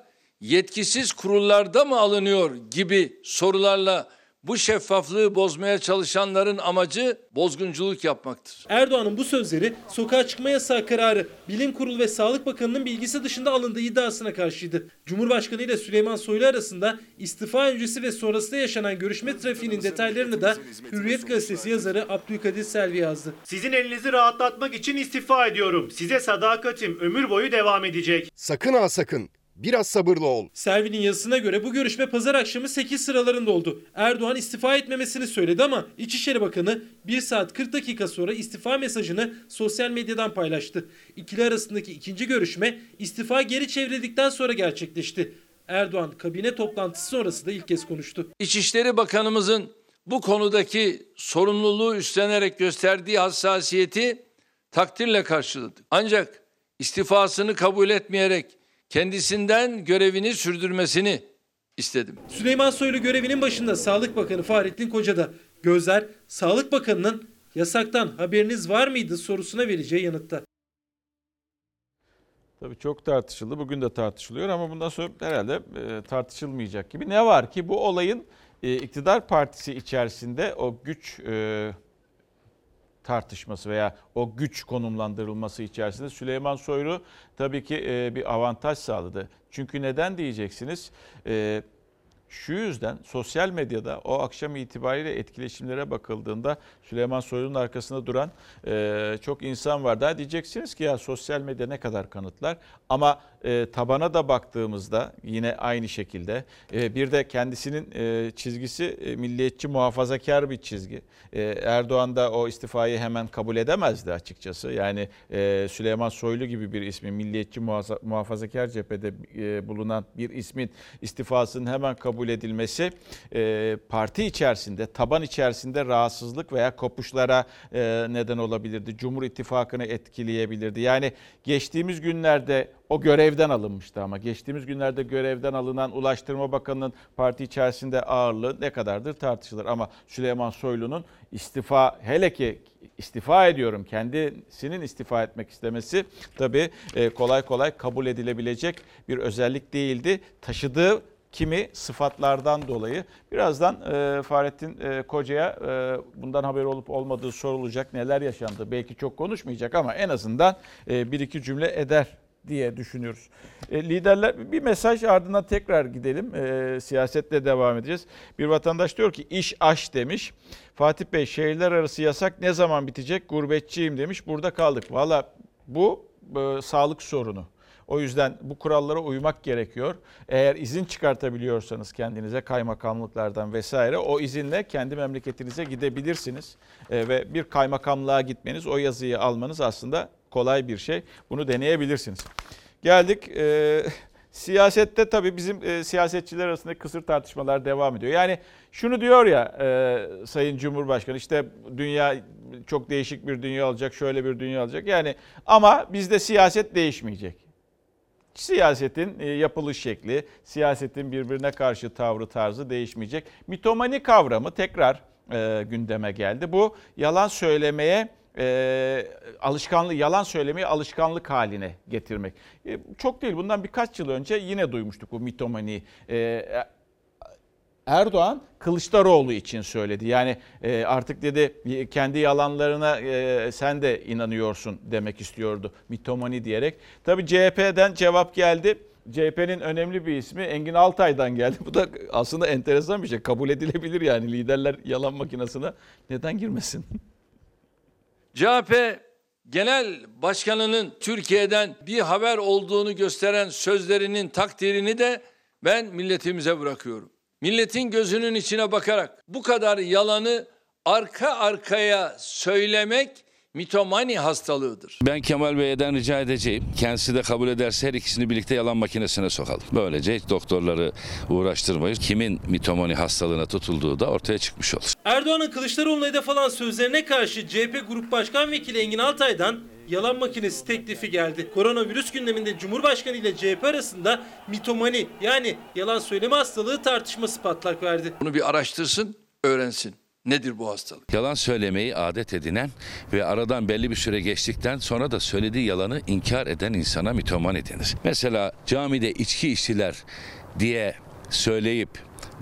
yetkisiz kurullarda mı alınıyor gibi sorularla bu şeffaflığı bozmaya çalışanların amacı bozgunculuk yapmaktır. Erdoğan'ın bu sözleri sokağa çıkma yasağı kararı Bilim Kurulu ve Sağlık Bakanı'nın bilgisi dışında alındığı iddiasına karşıydı. Cumhurbaşkanı ile Süleyman Soylu arasında istifa öncesi ve sonrasında yaşanan görüşme trafiğinin detaylarını da Hürriyet gazetesi yazarı Abdülkadir Selvi yazdı. Sizin elinizi rahatlatmak için istifa ediyorum. Size sadakatim ömür boyu devam edecek. Sakın ha sakın. Biraz sabırlı ol. Selvi'nin yazısına göre bu görüşme pazar akşamı 8 sıralarında oldu. Erdoğan istifa etmemesini söyledi ama İçişleri Bakanı 1 saat 40 dakika sonra istifa mesajını sosyal medyadan paylaştı. İkili arasındaki ikinci görüşme istifa geri çevrildikten sonra gerçekleşti. Erdoğan kabine toplantısı sonrası da ilk kez konuştu. İçişleri Bakanımızın bu konudaki sorumluluğu üstlenerek gösterdiği hassasiyeti takdirle karşıladık. Ancak istifasını kabul etmeyerek kendisinden görevini sürdürmesini istedim. Süleyman Soylu görevinin başında Sağlık Bakanı Fahrettin Koca'da. Gözler Sağlık Bakanı'nın yasaktan haberiniz var mıydı sorusuna vereceği yanıtta. Tabii çok tartışıldı. Bugün de tartışılıyor ama bundan sonra herhalde e, tartışılmayacak gibi. Ne var ki bu olayın e, iktidar partisi içerisinde o güç e, tartışması veya o güç konumlandırılması içerisinde Süleyman Soylu tabii ki e, bir avantaj sağladı. Çünkü neden diyeceksiniz? E, şu yüzden sosyal medyada o akşam itibariyle etkileşimlere bakıldığında Süleyman Soylu'nun arkasında duran e, çok insan var. Daha diyeceksiniz ki ya sosyal medya ne kadar kanıtlar ama e, tabana da baktığımızda yine aynı şekilde e, bir de kendisinin e, çizgisi milliyetçi muhafazakar bir çizgi. Erdoğan da o istifayı hemen kabul edemezdi açıkçası. Yani Süleyman Soylu gibi bir ismi milliyetçi muhafazakar cephede bulunan bir ismin istifasının hemen kabul edilmesi parti içerisinde, taban içerisinde rahatsızlık veya kopuşlara neden olabilirdi. Cumhur İttifakı'nı etkileyebilirdi. Yani geçtiğimiz günlerde o görevden alınmıştı ama geçtiğimiz günlerde görevden alınan Ulaştırma Bakanı'nın parti içerisinde ağırlığı ne kadardır tartışılır. Ama Süleyman Soylu'nun istifa hele ki istifa ediyorum kendisinin istifa etmek istemesi tabii e, kolay kolay kabul edilebilecek bir özellik değildi. Taşıdığı kimi sıfatlardan dolayı. Birazdan e, Fahrettin e, Koca'ya e, bundan haber olup olmadığı sorulacak, neler yaşandı. Belki çok konuşmayacak ama en azından e, bir iki cümle eder diye düşünüyoruz. E, liderler bir mesaj ardından tekrar gidelim. E, siyasetle devam edeceğiz. Bir vatandaş diyor ki iş aş demiş. Fatih Bey şehirler arası yasak ne zaman bitecek? Gurbetçiyim demiş. Burada kaldık. Valla bu e, sağlık sorunu. O yüzden bu kurallara uymak gerekiyor. Eğer izin çıkartabiliyorsanız kendinize kaymakamlıklardan vesaire o izinle kendi memleketinize gidebilirsiniz. E, ve bir kaymakamlığa gitmeniz, o yazıyı almanız aslında kolay bir şey. Bunu deneyebilirsiniz. Geldik e, siyasette tabii bizim e, siyasetçiler arasında kısır tartışmalar devam ediyor. Yani şunu diyor ya e, Sayın Cumhurbaşkanı işte dünya çok değişik bir dünya olacak, şöyle bir dünya olacak. Yani ama bizde siyaset değişmeyecek siyasetin e, yapılış şekli, siyasetin birbirine karşı tavrı tarzı değişmeyecek. Mitomani kavramı tekrar e, gündeme geldi. Bu yalan söylemeye e, alışkanlık yalan söylemeyi alışkanlık haline getirmek. E, çok değil bundan birkaç yıl önce yine duymuştuk bu mitomani. E, Erdoğan Kılıçdaroğlu için söyledi. Yani e, artık dedi kendi yalanlarına e, sen de inanıyorsun demek istiyordu mitomani diyerek. Tabii CHP'den cevap geldi. CHP'nin önemli bir ismi Engin Altay'dan geldi. Bu da aslında enteresan bir şey. Kabul edilebilir yani liderler yalan makinesine neden girmesin? CHP Genel Başkanı'nın Türkiye'den bir haber olduğunu gösteren sözlerinin takdirini de ben milletimize bırakıyorum. Milletin gözünün içine bakarak bu kadar yalanı arka arkaya söylemek mitomani hastalığıdır. Ben Kemal Bey'den rica edeceğim. Kendisi de kabul ederse her ikisini birlikte yalan makinesine sokalım. Böylece hiç doktorları uğraştırmayız. Kimin mitomani hastalığına tutulduğu da ortaya çıkmış olur. Erdoğan'ın Kılıçdaroğlu'na hedef alan sözlerine karşı CHP Grup Başkan Vekili Engin Altay'dan yalan makinesi teklifi geldi. Koronavirüs gündeminde Cumhurbaşkanı ile CHP arasında mitomani yani yalan söyleme hastalığı tartışması patlak verdi. Bunu bir araştırsın, öğrensin. Nedir bu hastalık? Yalan söylemeyi adet edinen ve aradan belli bir süre geçtikten sonra da söylediği yalanı inkar eden insana mitomani denir. Mesela camide içki içtiler diye söyleyip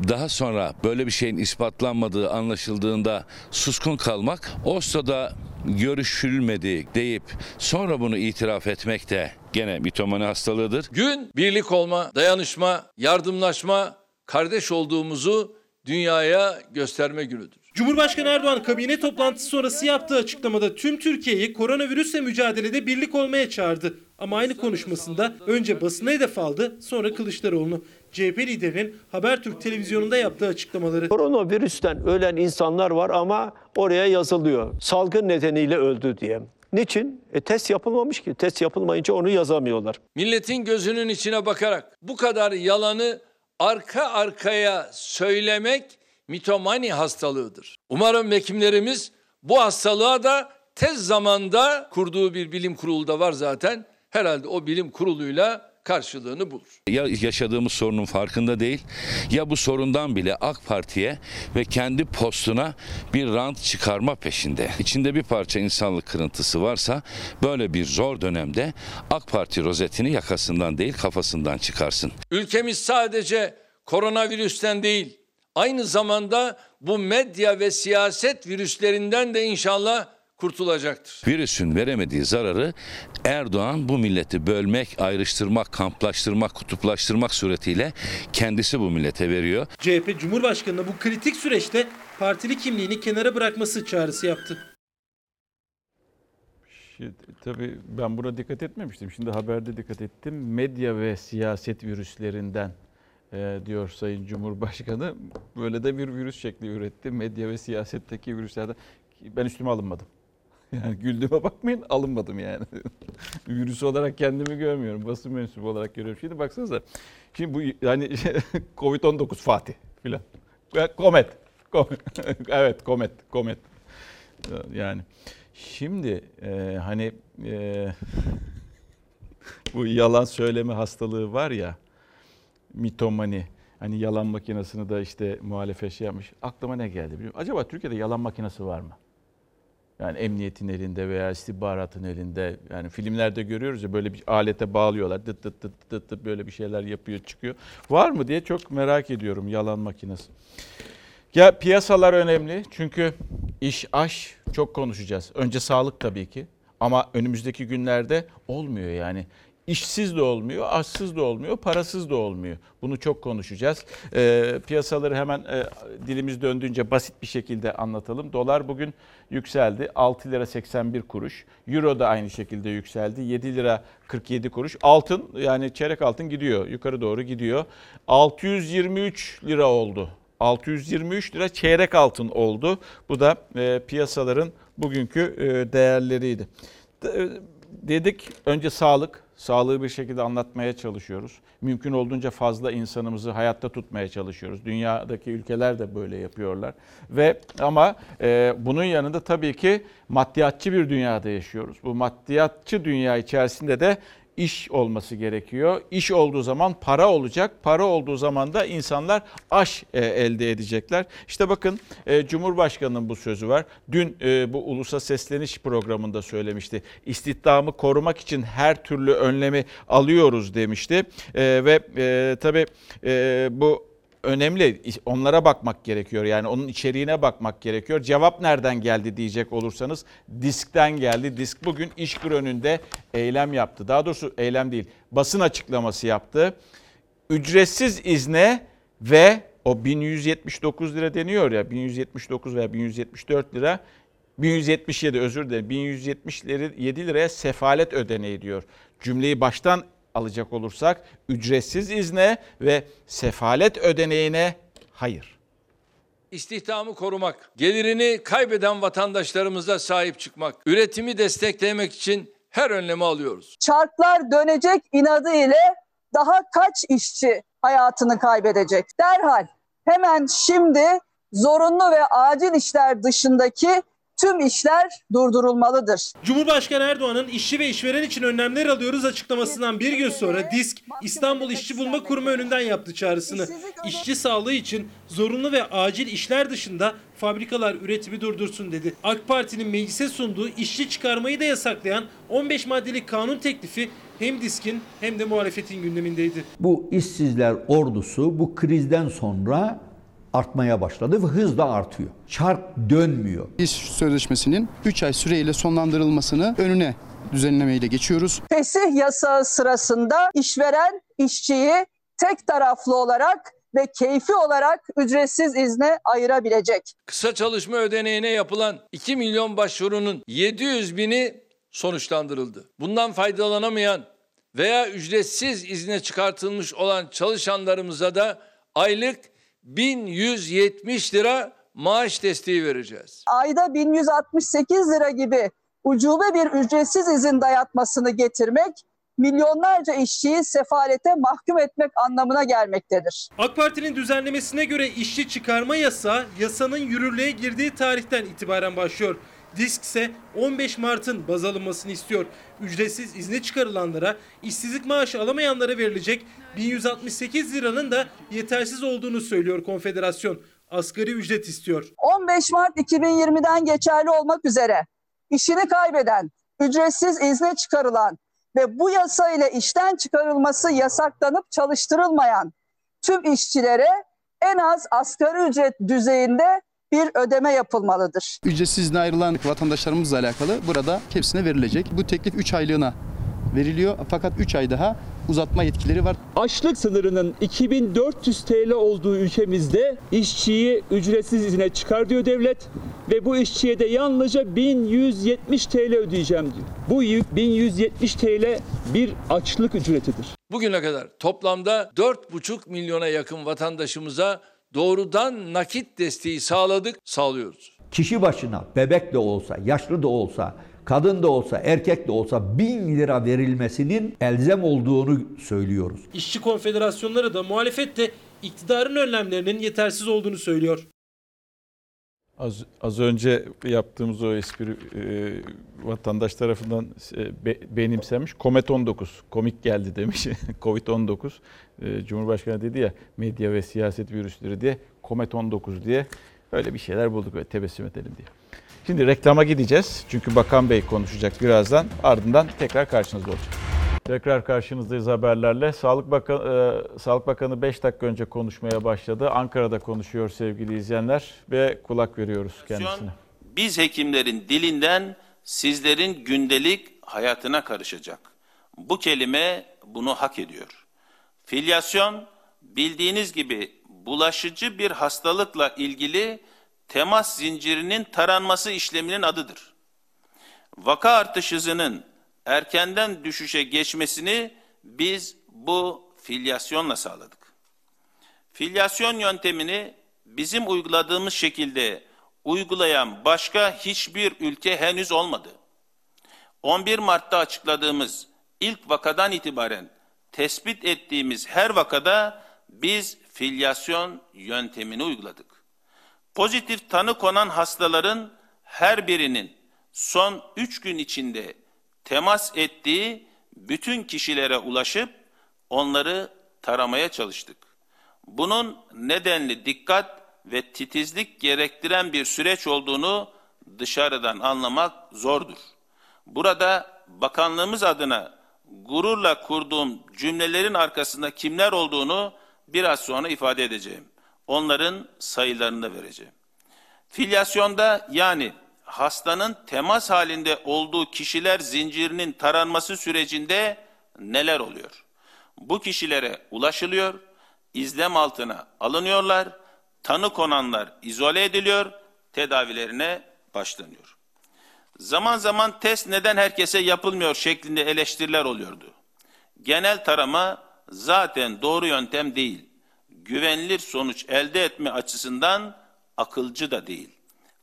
daha sonra böyle bir şeyin ispatlanmadığı anlaşıldığında suskun kalmak, o sırada görüşülmedi deyip sonra bunu itiraf etmek de gene mitomani hastalığıdır. Gün birlik olma, dayanışma, yardımlaşma, kardeş olduğumuzu dünyaya gösterme günüdür. Cumhurbaşkanı Erdoğan kabine toplantısı sonrası yaptığı açıklamada tüm Türkiye'yi koronavirüsle mücadelede birlik olmaya çağırdı. Ama aynı konuşmasında önce basına hedef aldı sonra Kılıçdaroğlu'nu. CHP liderinin Habertürk televizyonunda yaptığı açıklamaları. Koronavirüsten ölen insanlar var ama oraya yazılıyor. Salgın nedeniyle öldü diye. Niçin? E, test yapılmamış ki. Test yapılmayınca onu yazamıyorlar. Milletin gözünün içine bakarak bu kadar yalanı arka arkaya söylemek mitomani hastalığıdır. Umarım hekimlerimiz bu hastalığa da tez zamanda kurduğu bir bilim kurulu da var zaten. Herhalde o bilim kuruluyla karşılığını bulur. Ya yaşadığımız sorunun farkında değil ya bu sorundan bile AK Parti'ye ve kendi postuna bir rant çıkarma peşinde. İçinde bir parça insanlık kırıntısı varsa böyle bir zor dönemde AK Parti rozetini yakasından değil kafasından çıkarsın. Ülkemiz sadece koronavirüsten değil aynı zamanda bu medya ve siyaset virüslerinden de inşallah kurtulacaktır. Virüsün veremediği zararı Erdoğan bu milleti bölmek, ayrıştırmak, kamplaştırmak, kutuplaştırmak suretiyle kendisi bu millete veriyor. CHP Cumhurbaşkanı'na bu kritik süreçte partili kimliğini kenara bırakması çağrısı yaptı. Şimdi, tabii ben buna dikkat etmemiştim. Şimdi haberde dikkat ettim. Medya ve siyaset virüslerinden e, diyor Sayın Cumhurbaşkanı. Böyle de bir virüs şekli üretti. Medya ve siyasetteki virüslerden. Ben üstüme alınmadım. Yani güldüğüme bakmayın alınmadım yani. Virüs olarak kendimi görmüyorum. Basın mensubu olarak görüyorum. Şimdi baksanıza. Şimdi bu yani Covid-19 Fatih filan. Komet. Komet. evet komet. Komet. Yani şimdi e, hani e, bu yalan söyleme hastalığı var ya mitomani hani yalan makinesini de işte muhalefet şey yapmış. Aklıma ne geldi biliyor musun? Acaba Türkiye'de yalan makinesi var mı? Yani emniyetin elinde veya istihbaratın elinde. Yani filmlerde görüyoruz ya böyle bir alete bağlıyorlar. Dıt dıt dıt dıt dıt böyle bir şeyler yapıyor çıkıyor. Var mı diye çok merak ediyorum yalan makinesi. Ya piyasalar önemli çünkü iş aş çok konuşacağız. Önce sağlık tabii ki ama önümüzdeki günlerde olmuyor yani. İşsiz de olmuyor, açsız da olmuyor, parasız da olmuyor. Bunu çok konuşacağız. E, piyasaları hemen e, dilimiz döndüğünce basit bir şekilde anlatalım. Dolar bugün yükseldi. 6 lira 81 kuruş. Euro da aynı şekilde yükseldi. 7 lira 47 kuruş. Altın yani çeyrek altın gidiyor. Yukarı doğru gidiyor. 623 lira oldu. 623 lira çeyrek altın oldu. Bu da e, piyasaların bugünkü e, değerleriydi. De, dedik önce sağlık, sağlığı bir şekilde anlatmaya çalışıyoruz. Mümkün olduğunca fazla insanımızı hayatta tutmaya çalışıyoruz. Dünyadaki ülkeler de böyle yapıyorlar. Ve ama e, bunun yanında tabii ki maddiyatçı bir dünyada yaşıyoruz. Bu maddiyatçı dünya içerisinde de iş olması gerekiyor. İş olduğu zaman para olacak. Para olduğu zaman da insanlar aş e, elde edecekler. İşte bakın e, Cumhurbaşkanı'nın bu sözü var. Dün e, bu ulusa sesleniş programında söylemişti. İstihdamı korumak için her türlü önlemi alıyoruz demişti. Ve tabii bu önemli. Onlara bakmak gerekiyor. Yani onun içeriğine bakmak gerekiyor. Cevap nereden geldi diyecek olursanız diskten geldi. Disk bugün İşkur önünde eylem yaptı. Daha doğrusu eylem değil. Basın açıklaması yaptı. Ücretsiz izne ve o 1179 lira deniyor ya 1179 veya 1174 lira 1177 özür dilerim 1177 liraya sefalet ödeneği diyor. Cümleyi baştan alacak olursak ücretsiz izne ve sefalet ödeneğine hayır. İstihdamı korumak, gelirini kaybeden vatandaşlarımıza sahip çıkmak, üretimi desteklemek için her önlemi alıyoruz. Çarklar dönecek inadı ile daha kaç işçi hayatını kaybedecek? Derhal hemen şimdi zorunlu ve acil işler dışındaki tüm işler durdurulmalıdır. Cumhurbaşkanı Erdoğan'ın işçi ve işveren için önlemler alıyoruz açıklamasından bir gün sonra DİSK İstanbul İşçi Bulma Kurumu önünden yaptı çağrısını. İşçi sağlığı için zorunlu ve acil işler dışında fabrikalar üretimi durdursun dedi. AK Parti'nin meclise sunduğu işçi çıkarmayı da yasaklayan 15 maddelik kanun teklifi hem diskin hem de muhalefetin gündemindeydi. Bu işsizler ordusu bu krizden sonra artmaya başladı ve hızla artıyor. Çark dönmüyor. İş sözleşmesinin 3 ay süreyle sonlandırılmasını önüne düzenlemeyle geçiyoruz. Fesih yasağı sırasında işveren işçiyi tek taraflı olarak ve keyfi olarak ücretsiz izne ayırabilecek. Kısa çalışma ödeneğine yapılan 2 milyon başvurunun 700 bini sonuçlandırıldı. Bundan faydalanamayan veya ücretsiz izne çıkartılmış olan çalışanlarımıza da aylık 1170 lira maaş desteği vereceğiz. Ayda 1168 lira gibi ucube bir ücretsiz izin dayatmasını getirmek milyonlarca işçiyi sefalete mahkum etmek anlamına gelmektedir. AK Parti'nin düzenlemesine göre işçi çıkarma yasağı yasanın yürürlüğe girdiği tarihten itibaren başlıyor. Disk ise 15 Mart'ın baz alınmasını istiyor. Ücretsiz izne çıkarılanlara, işsizlik maaşı alamayanlara verilecek 1168 liranın da yetersiz olduğunu söylüyor konfederasyon. Asgari ücret istiyor. 15 Mart 2020'den geçerli olmak üzere işini kaybeden, ücretsiz izne çıkarılan ve bu yasa ile işten çıkarılması yasaklanıp çalıştırılmayan tüm işçilere en az asgari ücret düzeyinde bir ödeme yapılmalıdır. Ücretsiz izne ayrılan vatandaşlarımızla alakalı burada hepsine verilecek. Bu teklif 3 aylığına veriliyor fakat 3 ay daha uzatma yetkileri var. Açlık sınırının 2400 TL olduğu ülkemizde işçiyi ücretsiz izine çıkar diyor devlet ve bu işçiye de yalnızca 1170 TL ödeyeceğim diyor. Bu 1170 TL bir açlık ücretidir. Bugüne kadar toplamda 4,5 milyona yakın vatandaşımıza doğrudan nakit desteği sağladık, sağlıyoruz. Kişi başına bebek de olsa, yaşlı da olsa, kadın da olsa, erkek de olsa 1000 lira verilmesinin elzem olduğunu söylüyoruz. İşçi konfederasyonları da muhalefet de iktidarın önlemlerinin yetersiz olduğunu söylüyor. Az, az önce yaptığımız o espri e, vatandaş tarafından e, be, benimsenmiş. Komet 19, komik geldi demiş. Covid-19. E, Cumhurbaşkanı dedi ya medya ve siyaset virüsleri diye. Komet 19 diye öyle bir şeyler bulduk böyle tebessüm edelim diye. Şimdi reklama gideceğiz. Çünkü Bakan Bey konuşacak birazdan. Ardından tekrar karşınızda olacak. Tekrar karşınızdayız haberlerle. Sağlık Bakanı, e, Sağlık Bakanı 5 dakika önce konuşmaya başladı. Ankara'da konuşuyor sevgili izleyenler ve kulak veriyoruz kendisine. Biz hekimlerin dilinden sizlerin gündelik hayatına karışacak. Bu kelime bunu hak ediyor. Filyasyon bildiğiniz gibi bulaşıcı bir hastalıkla ilgili temas zincirinin taranması işleminin adıdır. Vaka artış hızının erkenden düşüşe geçmesini biz bu filyasyonla sağladık. Filyasyon yöntemini bizim uyguladığımız şekilde uygulayan başka hiçbir ülke henüz olmadı. 11 Mart'ta açıkladığımız ilk vakadan itibaren tespit ettiğimiz her vakada biz filyasyon yöntemini uyguladık. Pozitif tanı konan hastaların her birinin son 3 gün içinde temas ettiği bütün kişilere ulaşıp onları taramaya çalıştık. Bunun nedenli dikkat ve titizlik gerektiren bir süreç olduğunu dışarıdan anlamak zordur. Burada bakanlığımız adına gururla kurduğum cümlelerin arkasında kimler olduğunu biraz sonra ifade edeceğim. Onların sayılarını da vereceğim. Filyasyonda yani hastanın temas halinde olduğu kişiler zincirinin taranması sürecinde neler oluyor? Bu kişilere ulaşılıyor, izlem altına alınıyorlar, tanı konanlar izole ediliyor, tedavilerine başlanıyor. Zaman zaman test neden herkese yapılmıyor şeklinde eleştiriler oluyordu. Genel tarama zaten doğru yöntem değil. Güvenilir sonuç elde etme açısından akılcı da değil.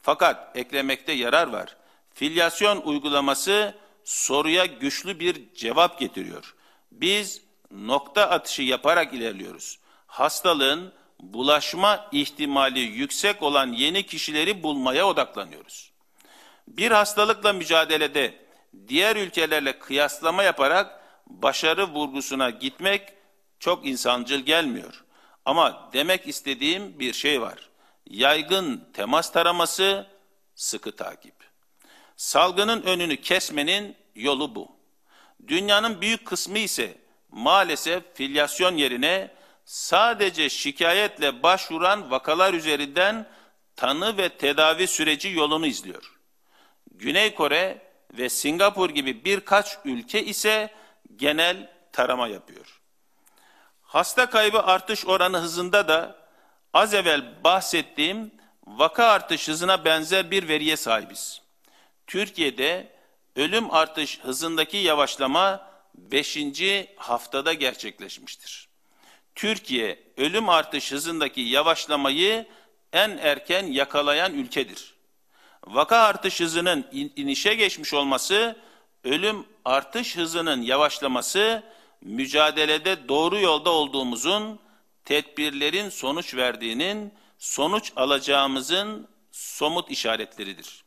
Fakat eklemekte yarar var. Filyasyon uygulaması soruya güçlü bir cevap getiriyor. Biz nokta atışı yaparak ilerliyoruz. Hastalığın bulaşma ihtimali yüksek olan yeni kişileri bulmaya odaklanıyoruz. Bir hastalıkla mücadelede diğer ülkelerle kıyaslama yaparak başarı vurgusuna gitmek çok insancıl gelmiyor. Ama demek istediğim bir şey var yaygın temas taraması, sıkı takip. Salgının önünü kesmenin yolu bu. Dünyanın büyük kısmı ise maalesef filyasyon yerine sadece şikayetle başvuran vakalar üzerinden tanı ve tedavi süreci yolunu izliyor. Güney Kore ve Singapur gibi birkaç ülke ise genel tarama yapıyor. Hasta kaybı artış oranı hızında da Az evvel bahsettiğim vaka artış hızına benzer bir veriye sahibiz. Türkiye'de ölüm artış hızındaki yavaşlama 5. haftada gerçekleşmiştir. Türkiye ölüm artış hızındaki yavaşlamayı en erken yakalayan ülkedir. Vaka artış hızının inişe geçmiş olması ölüm artış hızının yavaşlaması mücadelede doğru yolda olduğumuzun, tedbirlerin sonuç verdiğinin, sonuç alacağımızın somut işaretleridir.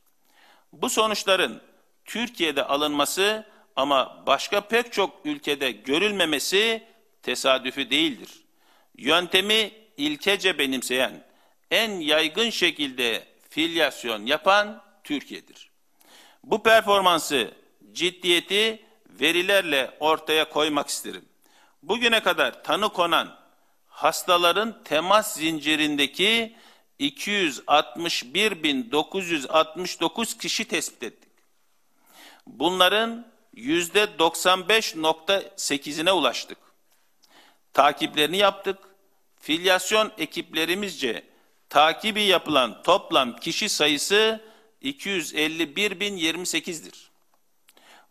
Bu sonuçların Türkiye'de alınması ama başka pek çok ülkede görülmemesi tesadüfi değildir. Yöntemi ilkece benimseyen, en yaygın şekilde filyasyon yapan Türkiye'dir. Bu performansı, ciddiyeti verilerle ortaya koymak isterim. Bugüne kadar tanı konan hastaların temas zincirindeki 261.969 kişi tespit ettik. Bunların yüzde 95.8'ine ulaştık. Takiplerini yaptık. Filyasyon ekiplerimizce takibi yapılan toplam kişi sayısı 251.028'dir.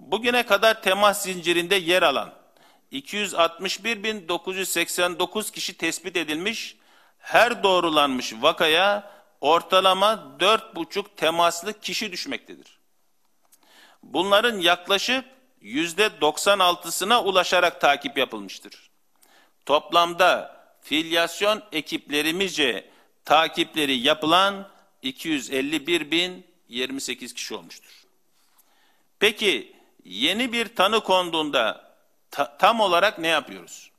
Bugüne kadar temas zincirinde yer alan 261.989 kişi tespit edilmiş, her doğrulanmış vakaya ortalama 4,5 temaslı kişi düşmektedir. Bunların yaklaşık yüzde 96'sına ulaşarak takip yapılmıştır. Toplamda filyasyon ekiplerimizce takipleri yapılan 251.028 kişi olmuştur. Peki yeni bir tanı konduğunda ta, tam olarak ne yapıyoruz?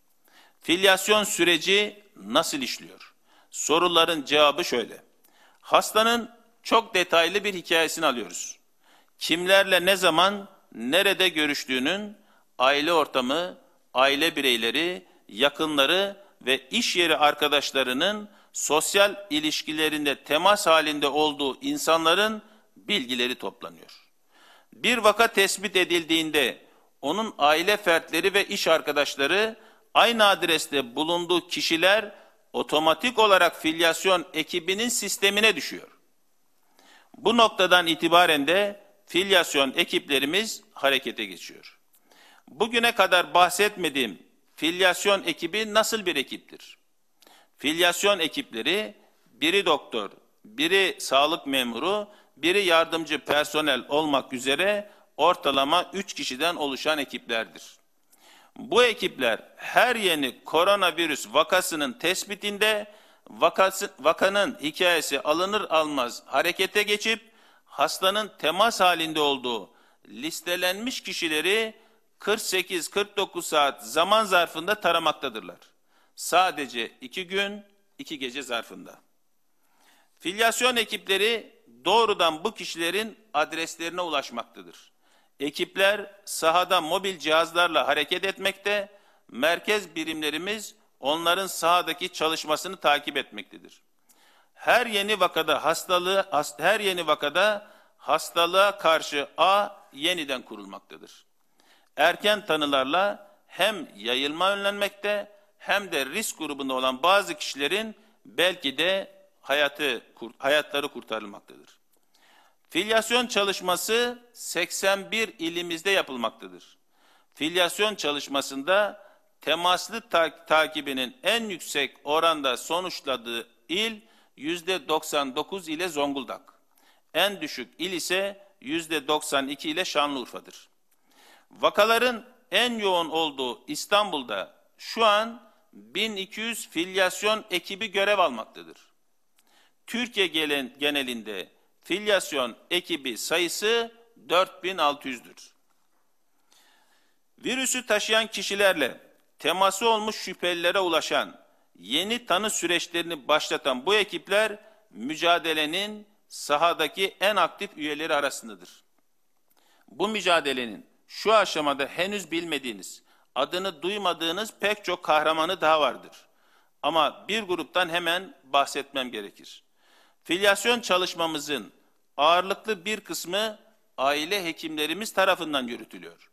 Filyasyon süreci nasıl işliyor? Soruların cevabı şöyle. Hastanın çok detaylı bir hikayesini alıyoruz. Kimlerle ne zaman, nerede görüştüğünün aile ortamı, aile bireyleri, yakınları ve iş yeri arkadaşlarının sosyal ilişkilerinde temas halinde olduğu insanların bilgileri toplanıyor. Bir vaka tespit edildiğinde onun aile fertleri ve iş arkadaşları aynı adreste bulunduğu kişiler otomatik olarak filyasyon ekibinin sistemine düşüyor. Bu noktadan itibaren de filyasyon ekiplerimiz harekete geçiyor. Bugüne kadar bahsetmediğim filyasyon ekibi nasıl bir ekiptir? Filyasyon ekipleri biri doktor, biri sağlık memuru, biri yardımcı personel olmak üzere ortalama 3 kişiden oluşan ekiplerdir. Bu ekipler her yeni koronavirüs vakasının tespitinde vakası, vakanın hikayesi alınır almaz harekete geçip hastanın temas halinde olduğu listelenmiş kişileri 48-49 saat zaman zarfında taramaktadırlar. Sadece iki gün, iki gece zarfında. Filyasyon ekipleri doğrudan bu kişilerin adreslerine ulaşmaktadır. Ekipler sahada mobil cihazlarla hareket etmekte, merkez birimlerimiz onların sahadaki çalışmasını takip etmektedir. Her yeni vakada hastalığı her yeni vakada hastalığa karşı A yeniden kurulmaktadır. Erken tanılarla hem yayılma önlenmekte hem de risk grubunda olan bazı kişilerin belki de hayatı hayatları kurtarılmaktadır. Filyasyon çalışması 81 ilimizde yapılmaktadır. Filyasyon çalışmasında temaslı ta takibinin en yüksek oranda sonuçladığı il yüzde 99 ile Zonguldak. En düşük il ise yüzde 92 ile Şanlıurfa'dır. Vakaların en yoğun olduğu İstanbul'da şu an 1200 filyasyon ekibi görev almaktadır. Türkiye genelinde filyasyon ekibi sayısı 4600'dür. Virüsü taşıyan kişilerle teması olmuş şüphelilere ulaşan, yeni tanı süreçlerini başlatan bu ekipler mücadelenin sahadaki en aktif üyeleri arasındadır. Bu mücadelenin şu aşamada henüz bilmediğiniz, adını duymadığınız pek çok kahramanı daha vardır. Ama bir gruptan hemen bahsetmem gerekir. Filyasyon çalışmamızın ağırlıklı bir kısmı aile hekimlerimiz tarafından yürütülüyor.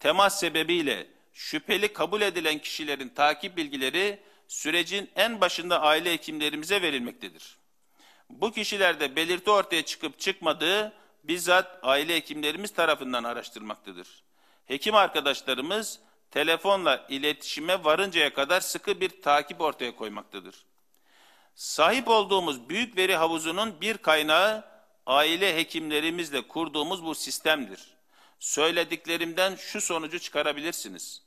Temas sebebiyle şüpheli kabul edilen kişilerin takip bilgileri sürecin en başında aile hekimlerimize verilmektedir. Bu kişilerde belirti ortaya çıkıp çıkmadığı bizzat aile hekimlerimiz tarafından araştırmaktadır. Hekim arkadaşlarımız telefonla iletişime varıncaya kadar sıkı bir takip ortaya koymaktadır. Sahip olduğumuz büyük veri havuzunun bir kaynağı aile hekimlerimizle kurduğumuz bu sistemdir. Söylediklerimden şu sonucu çıkarabilirsiniz.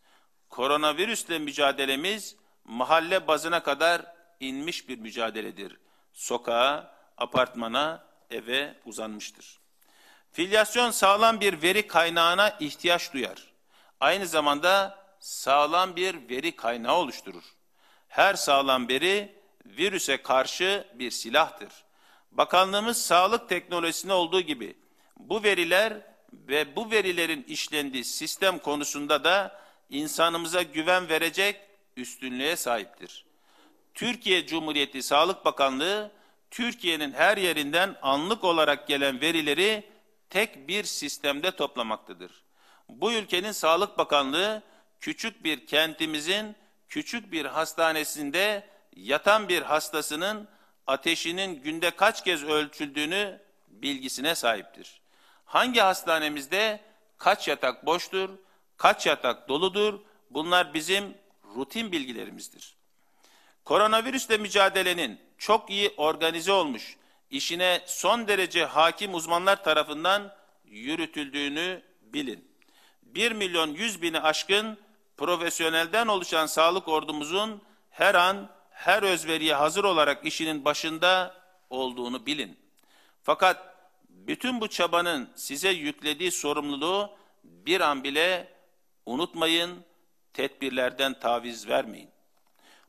Koronavirüsle mücadelemiz mahalle bazına kadar inmiş bir mücadeledir. Sokağa, apartmana, eve uzanmıştır. Filyasyon sağlam bir veri kaynağına ihtiyaç duyar. Aynı zamanda sağlam bir veri kaynağı oluşturur. Her sağlam veri virüse karşı bir silahtır. Bakanlığımız sağlık teknolojisinde olduğu gibi bu veriler ve bu verilerin işlendiği sistem konusunda da insanımıza güven verecek üstünlüğe sahiptir. Türkiye Cumhuriyeti Sağlık Bakanlığı Türkiye'nin her yerinden anlık olarak gelen verileri tek bir sistemde toplamaktadır. Bu ülkenin Sağlık Bakanlığı küçük bir kentimizin küçük bir hastanesinde yatan bir hastasının ateşinin günde kaç kez ölçüldüğünü bilgisine sahiptir. Hangi hastanemizde kaç yatak boştur, kaç yatak doludur bunlar bizim rutin bilgilerimizdir. Koronavirüsle mücadelenin çok iyi organize olmuş, işine son derece hakim uzmanlar tarafından yürütüldüğünü bilin. 1 milyon 100 bini aşkın profesyonelden oluşan sağlık ordumuzun her an her özveriye hazır olarak işinin başında olduğunu bilin. Fakat bütün bu çabanın size yüklediği sorumluluğu bir an bile unutmayın, tedbirlerden taviz vermeyin.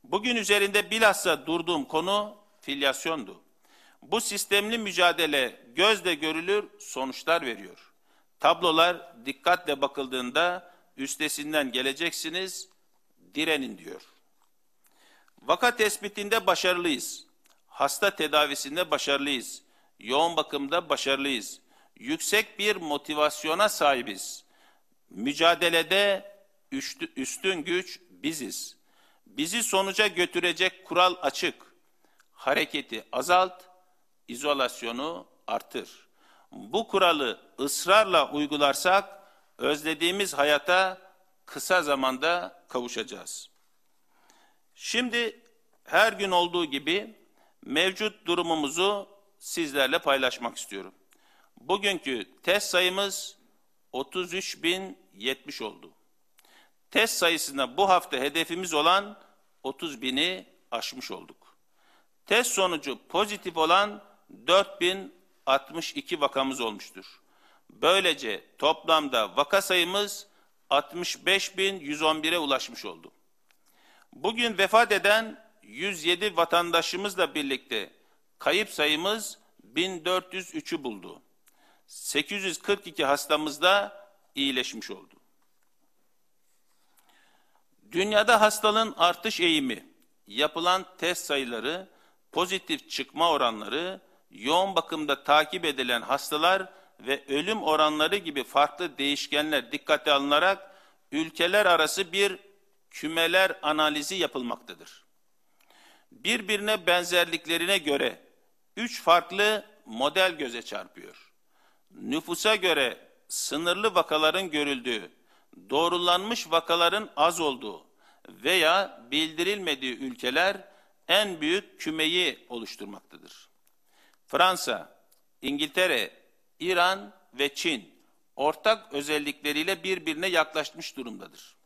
Bugün üzerinde bilhassa durduğum konu filyasyondu. Bu sistemli mücadele gözle görülür sonuçlar veriyor. Tablolar dikkatle bakıldığında üstesinden geleceksiniz, direnin diyor. Vaka tespitinde başarılıyız. Hasta tedavisinde başarılıyız. Yoğun bakımda başarılıyız. Yüksek bir motivasyona sahibiz. Mücadelede üstün güç biziz. Bizi sonuca götürecek kural açık. Hareketi azalt, izolasyonu artır. Bu kuralı ısrarla uygularsak özlediğimiz hayata kısa zamanda kavuşacağız. Şimdi her gün olduğu gibi mevcut durumumuzu sizlerle paylaşmak istiyorum. Bugünkü test sayımız 33.070 oldu. Test sayısında bu hafta hedefimiz olan 30 bini aşmış olduk. Test sonucu pozitif olan 4062 vakamız olmuştur. Böylece toplamda vaka sayımız 65.111'e ulaşmış oldu. Bugün vefat eden 107 vatandaşımızla birlikte kayıp sayımız 1403'ü buldu. 842 hastamız da iyileşmiş oldu. Dünyada hastalığın artış eğimi, yapılan test sayıları, pozitif çıkma oranları, yoğun bakımda takip edilen hastalar ve ölüm oranları gibi farklı değişkenler dikkate alınarak ülkeler arası bir kümeler analizi yapılmaktadır. Birbirine benzerliklerine göre üç farklı model göze çarpıyor. Nüfusa göre sınırlı vakaların görüldüğü, doğrulanmış vakaların az olduğu veya bildirilmediği ülkeler en büyük kümeyi oluşturmaktadır. Fransa, İngiltere, İran ve Çin ortak özellikleriyle birbirine yaklaşmış durumdadır.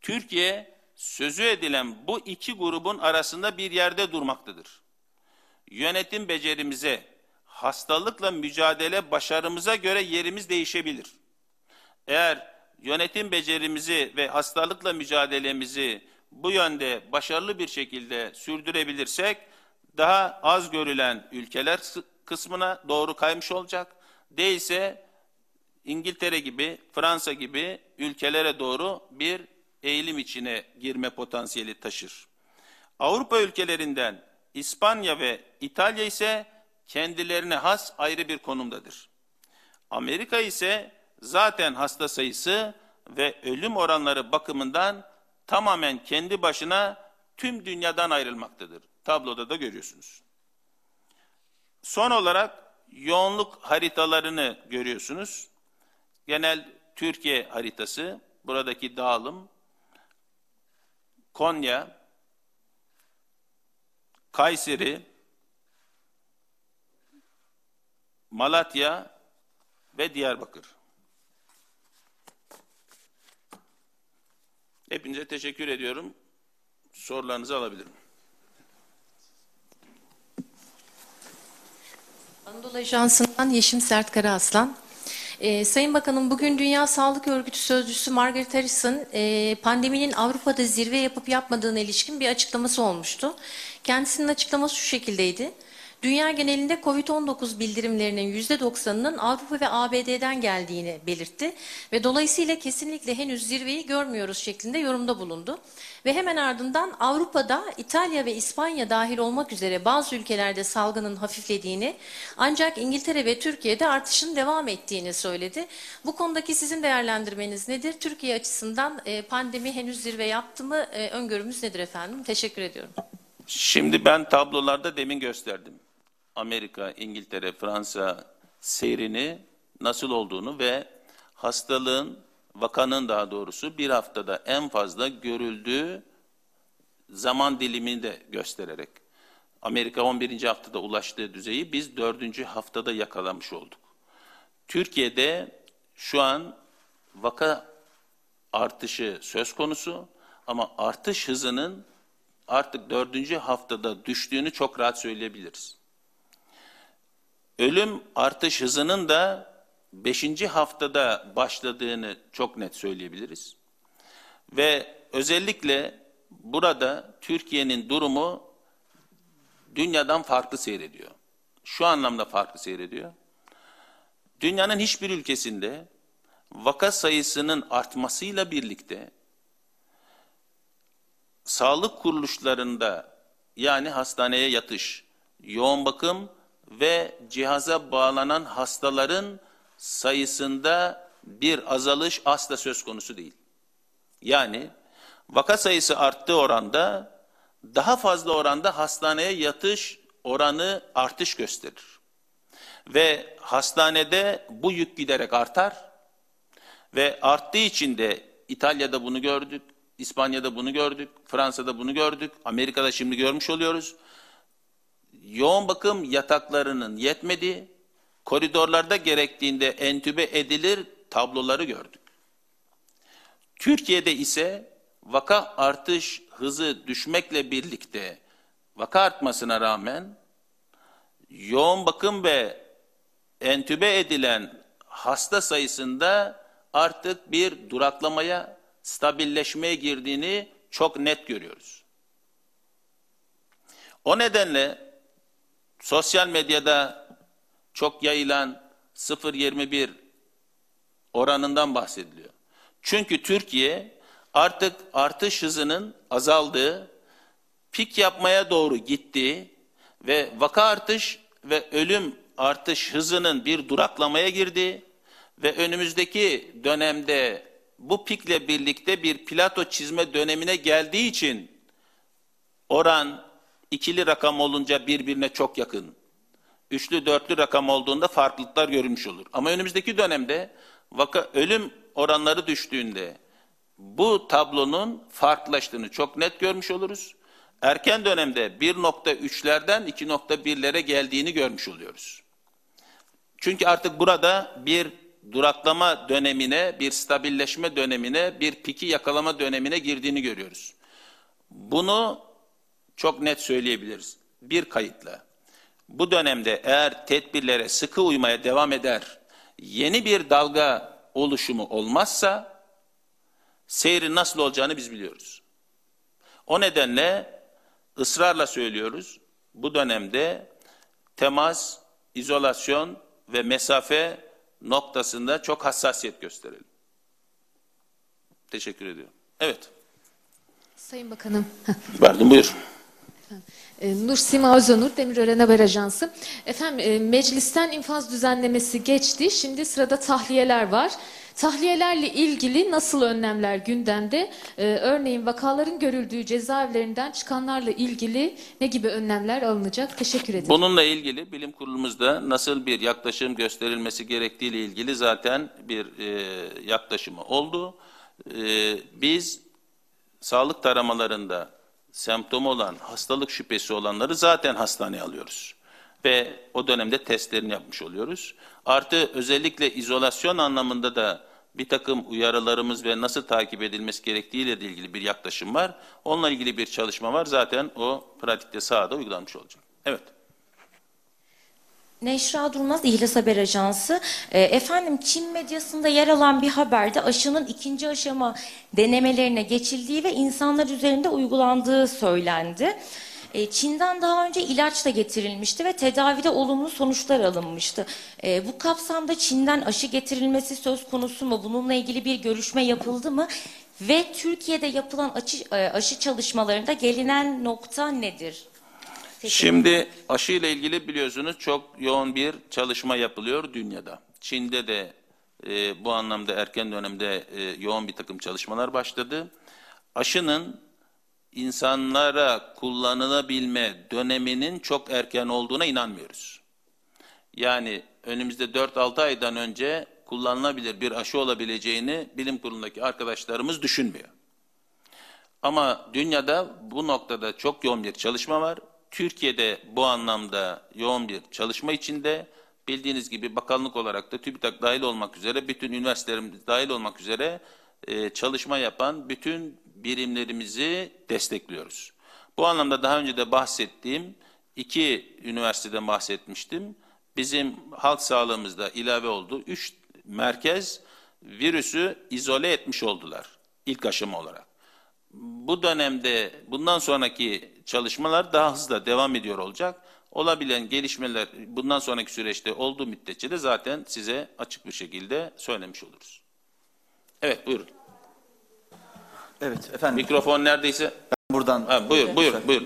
Türkiye sözü edilen bu iki grubun arasında bir yerde durmaktadır. Yönetim becerimize, hastalıkla mücadele başarımıza göre yerimiz değişebilir. Eğer yönetim becerimizi ve hastalıkla mücadelemizi bu yönde başarılı bir şekilde sürdürebilirsek daha az görülen ülkeler kısmına doğru kaymış olacak. Değilse İngiltere gibi, Fransa gibi ülkelere doğru bir eğilim içine girme potansiyeli taşır. Avrupa ülkelerinden İspanya ve İtalya ise kendilerine has ayrı bir konumdadır. Amerika ise zaten hasta sayısı ve ölüm oranları bakımından tamamen kendi başına tüm dünyadan ayrılmaktadır. Tabloda da görüyorsunuz. Son olarak yoğunluk haritalarını görüyorsunuz. Genel Türkiye haritası, buradaki dağılım, Konya, Kayseri, Malatya ve Diyarbakır. Hepinize teşekkür ediyorum. Sorularınızı alabilirim. Anadolu Ajansı'ndan Yeşim Sert Karaaslan. Ee, Sayın Bakanım bugün Dünya Sağlık Örgütü Sözcüsü Margaret Harris'in e, pandeminin Avrupa'da zirve yapıp yapmadığına ilişkin bir açıklaması olmuştu. Kendisinin açıklaması şu şekildeydi. Dünya genelinde COVID-19 bildirimlerinin %90'ının Avrupa ve ABD'den geldiğini belirtti ve dolayısıyla kesinlikle henüz zirveyi görmüyoruz şeklinde yorumda bulundu. Ve hemen ardından Avrupa'da İtalya ve İspanya dahil olmak üzere bazı ülkelerde salgının hafiflediğini ancak İngiltere ve Türkiye'de artışın devam ettiğini söyledi. Bu konudaki sizin değerlendirmeniz nedir? Türkiye açısından e, pandemi henüz zirve yaptı mı? E, öngörümüz nedir efendim? Teşekkür ediyorum. Şimdi ben tablolarda demin gösterdim. Amerika, İngiltere, Fransa seyrini nasıl olduğunu ve hastalığın, vakanın daha doğrusu bir haftada en fazla görüldüğü zaman dilimini de göstererek. Amerika 11. haftada ulaştığı düzeyi biz 4. haftada yakalamış olduk. Türkiye'de şu an vaka artışı söz konusu ama artış hızının artık dördüncü haftada düştüğünü çok rahat söyleyebiliriz. Ölüm artış hızının da beşinci haftada başladığını çok net söyleyebiliriz. Ve özellikle burada Türkiye'nin durumu dünyadan farklı seyrediyor. Şu anlamda farklı seyrediyor. Dünyanın hiçbir ülkesinde vaka sayısının artmasıyla birlikte sağlık kuruluşlarında yani hastaneye yatış, yoğun bakım ve cihaza bağlanan hastaların sayısında bir azalış asla söz konusu değil. Yani vaka sayısı arttığı oranda daha fazla oranda hastaneye yatış oranı artış gösterir. Ve hastanede bu yük giderek artar ve arttığı için de İtalya'da bunu gördük, İspanya'da bunu gördük, Fransa'da bunu gördük, Amerika'da şimdi görmüş oluyoruz. Yoğun bakım yataklarının yetmediği, koridorlarda gerektiğinde entübe edilir tabloları gördük. Türkiye'de ise vaka artış hızı düşmekle birlikte vaka artmasına rağmen yoğun bakım ve entübe edilen hasta sayısında artık bir duraklamaya, stabilleşmeye girdiğini çok net görüyoruz. O nedenle sosyal medyada çok yayılan 0.21 oranından bahsediliyor. Çünkü Türkiye artık artış hızının azaldığı, pik yapmaya doğru gittiği ve vaka artış ve ölüm artış hızının bir duraklamaya girdiği ve önümüzdeki dönemde bu pikle birlikte bir plato çizme dönemine geldiği için oran ikili rakam olunca birbirine çok yakın. Üçlü dörtlü rakam olduğunda farklılıklar görülmüş olur. Ama önümüzdeki dönemde vaka ölüm oranları düştüğünde bu tablonun farklılaştığını çok net görmüş oluruz. Erken dönemde 1.3'lerden 2.1'lere geldiğini görmüş oluyoruz. Çünkü artık burada bir duraklama dönemine, bir stabilleşme dönemine, bir piki yakalama dönemine girdiğini görüyoruz. Bunu çok net söyleyebiliriz. Bir kayıtla. Bu dönemde eğer tedbirlere sıkı uymaya devam eder, yeni bir dalga oluşumu olmazsa seyrin nasıl olacağını biz biliyoruz. O nedenle ısrarla söylüyoruz. Bu dönemde temas, izolasyon ve mesafe noktasında çok hassasiyet gösterelim. Teşekkür ediyorum. Evet. Sayın Bakanım. Verdim buyur. E, Nur Sima Özonur, Demirören Haber Ajansı. Efendim e, meclisten infaz düzenlemesi geçti. Şimdi sırada tahliyeler var. Tahliyelerle ilgili nasıl önlemler gündemde? Ee, örneğin vakaların görüldüğü cezaevlerinden çıkanlarla ilgili ne gibi önlemler alınacak? Teşekkür ederim. Bununla ilgili bilim kurulumuzda nasıl bir yaklaşım gösterilmesi gerektiği ile ilgili zaten bir e, yaklaşımı oldu. E, biz sağlık taramalarında semptom olan, hastalık şüphesi olanları zaten hastaneye alıyoruz. Ve o dönemde testlerini yapmış oluyoruz. Artı özellikle izolasyon anlamında da bir takım uyarılarımız ve nasıl takip edilmesi gerektiğiyle ilgili bir yaklaşım var. Onunla ilgili bir çalışma var. Zaten o pratikte sahada uygulanmış olacak. Evet. Neşra Durmaz İhlas Haber Ajansı. E, efendim Çin medyasında yer alan bir haberde aşının ikinci aşama denemelerine geçildiği ve insanlar üzerinde uygulandığı söylendi. E, Çin'den daha önce ilaç da getirilmişti ve tedavide olumlu sonuçlar alınmıştı. E, bu kapsamda Çin'den aşı getirilmesi söz konusu mu? Bununla ilgili bir görüşme yapıldı mı? Ve Türkiye'de yapılan e, aşı çalışmalarında gelinen nokta nedir? Şimdi aşı ile ilgili biliyorsunuz çok yoğun bir çalışma yapılıyor dünyada. Çin'de de e, bu anlamda erken dönemde e, yoğun bir takım çalışmalar başladı. Aşının insanlara kullanılabilme döneminin çok erken olduğuna inanmıyoruz. Yani önümüzde 4-6 aydan önce kullanılabilir bir aşı olabileceğini bilim kurulundaki arkadaşlarımız düşünmüyor. Ama dünyada bu noktada çok yoğun bir çalışma var. Türkiye'de bu anlamda yoğun bir çalışma içinde. Bildiğiniz gibi bakanlık olarak da TÜBİTAK dahil olmak üzere, bütün üniversitelerimiz dahil olmak üzere e, çalışma yapan bütün birimlerimizi destekliyoruz. Bu anlamda daha önce de bahsettiğim iki üniversiteden bahsetmiştim. Bizim halk sağlığımızda ilave oldu. Üç merkez virüsü izole etmiş oldular ilk aşama olarak. Bu dönemde bundan sonraki çalışmalar daha hızlı devam ediyor olacak. Olabilen gelişmeler bundan sonraki süreçte olduğu müddetçe de zaten size açık bir şekilde söylemiş oluruz. Evet buyurun. Evet efendim. Mikrofon neredeyse. Buradan. Ha, buyur, buyur, buyur.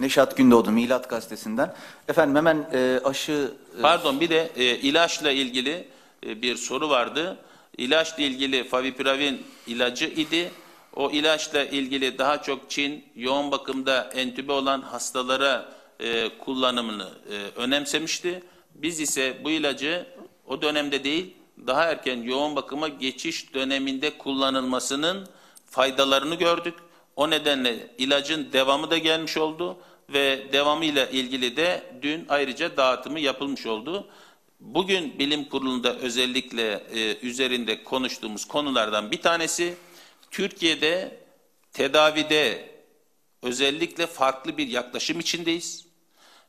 Neşat Gündoğdu, Milat Gazetesi'nden. Efendim hemen e, aşı... e, Pardon bir de e, ilaçla ilgili e, bir soru vardı. İlaçla ilgili favipiravin ilacı idi. O ilaçla ilgili daha çok Çin yoğun bakımda entübe olan hastalara e, kullanımını e, önemsemişti. Biz ise bu ilacı o dönemde değil daha erken yoğun bakıma geçiş döneminde kullanılmasının faydalarını gördük. O nedenle ilacın devamı da gelmiş oldu ve devamıyla ilgili de dün ayrıca dağıtımı yapılmış oldu. Bugün bilim kurulunda özellikle e, üzerinde konuştuğumuz konulardan bir tanesi Türkiye'de tedavide özellikle farklı bir yaklaşım içindeyiz.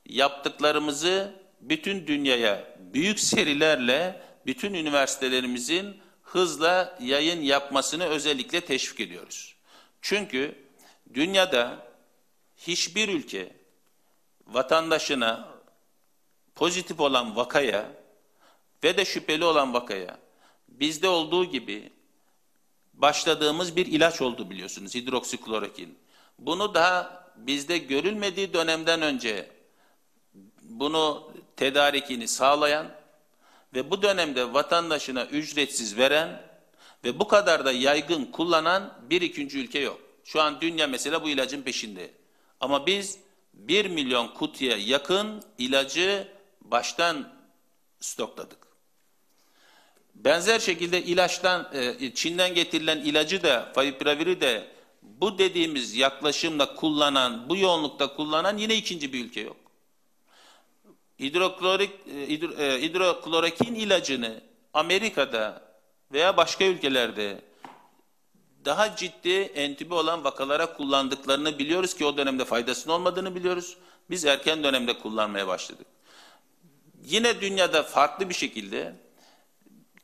Yaptıklarımızı bütün dünyaya büyük serilerle bütün üniversitelerimizin hızla yayın yapmasını özellikle teşvik ediyoruz. Çünkü dünyada hiçbir ülke vatandaşına pozitif olan vakaya ve de şüpheli olan vakaya bizde olduğu gibi başladığımız bir ilaç oldu biliyorsunuz hidroksiklorokin. Bunu daha bizde görülmediği dönemden önce bunu tedarikini sağlayan ve bu dönemde vatandaşına ücretsiz veren ve bu kadar da yaygın kullanan bir ikinci ülke yok. Şu an dünya mesela bu ilacın peşinde. Ama biz 1 milyon kutuya yakın ilacı baştan stokladık. Benzer şekilde ilaçtan, e, Çin'den getirilen ilacı da, favipiraviri de bu dediğimiz yaklaşımla kullanan, bu yoğunlukta kullanan yine ikinci bir ülke yok. Hidroklorik, e, hidro, e, hidroklorokin ilacını Amerika'da veya başka ülkelerde daha ciddi entübe olan vakalara kullandıklarını biliyoruz ki o dönemde faydasının olmadığını biliyoruz. Biz erken dönemde kullanmaya başladık. Yine dünyada farklı bir şekilde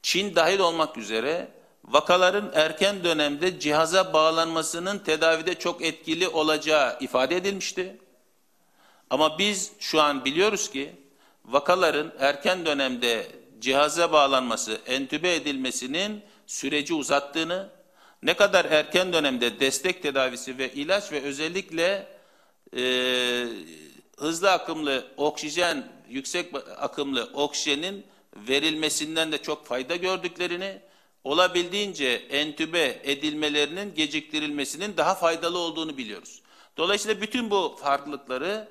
Çin dahil olmak üzere vakaların erken dönemde cihaza bağlanmasının tedavide çok etkili olacağı ifade edilmişti. Ama biz şu an biliyoruz ki vakaların erken dönemde cihaza bağlanması, entübe edilmesinin süreci uzattığını, ne kadar erken dönemde destek tedavisi ve ilaç ve özellikle e, hızlı akımlı oksijen, yüksek akımlı oksijenin verilmesinden de çok fayda gördüklerini, olabildiğince entübe edilmelerinin geciktirilmesinin daha faydalı olduğunu biliyoruz. Dolayısıyla bütün bu farklılıkları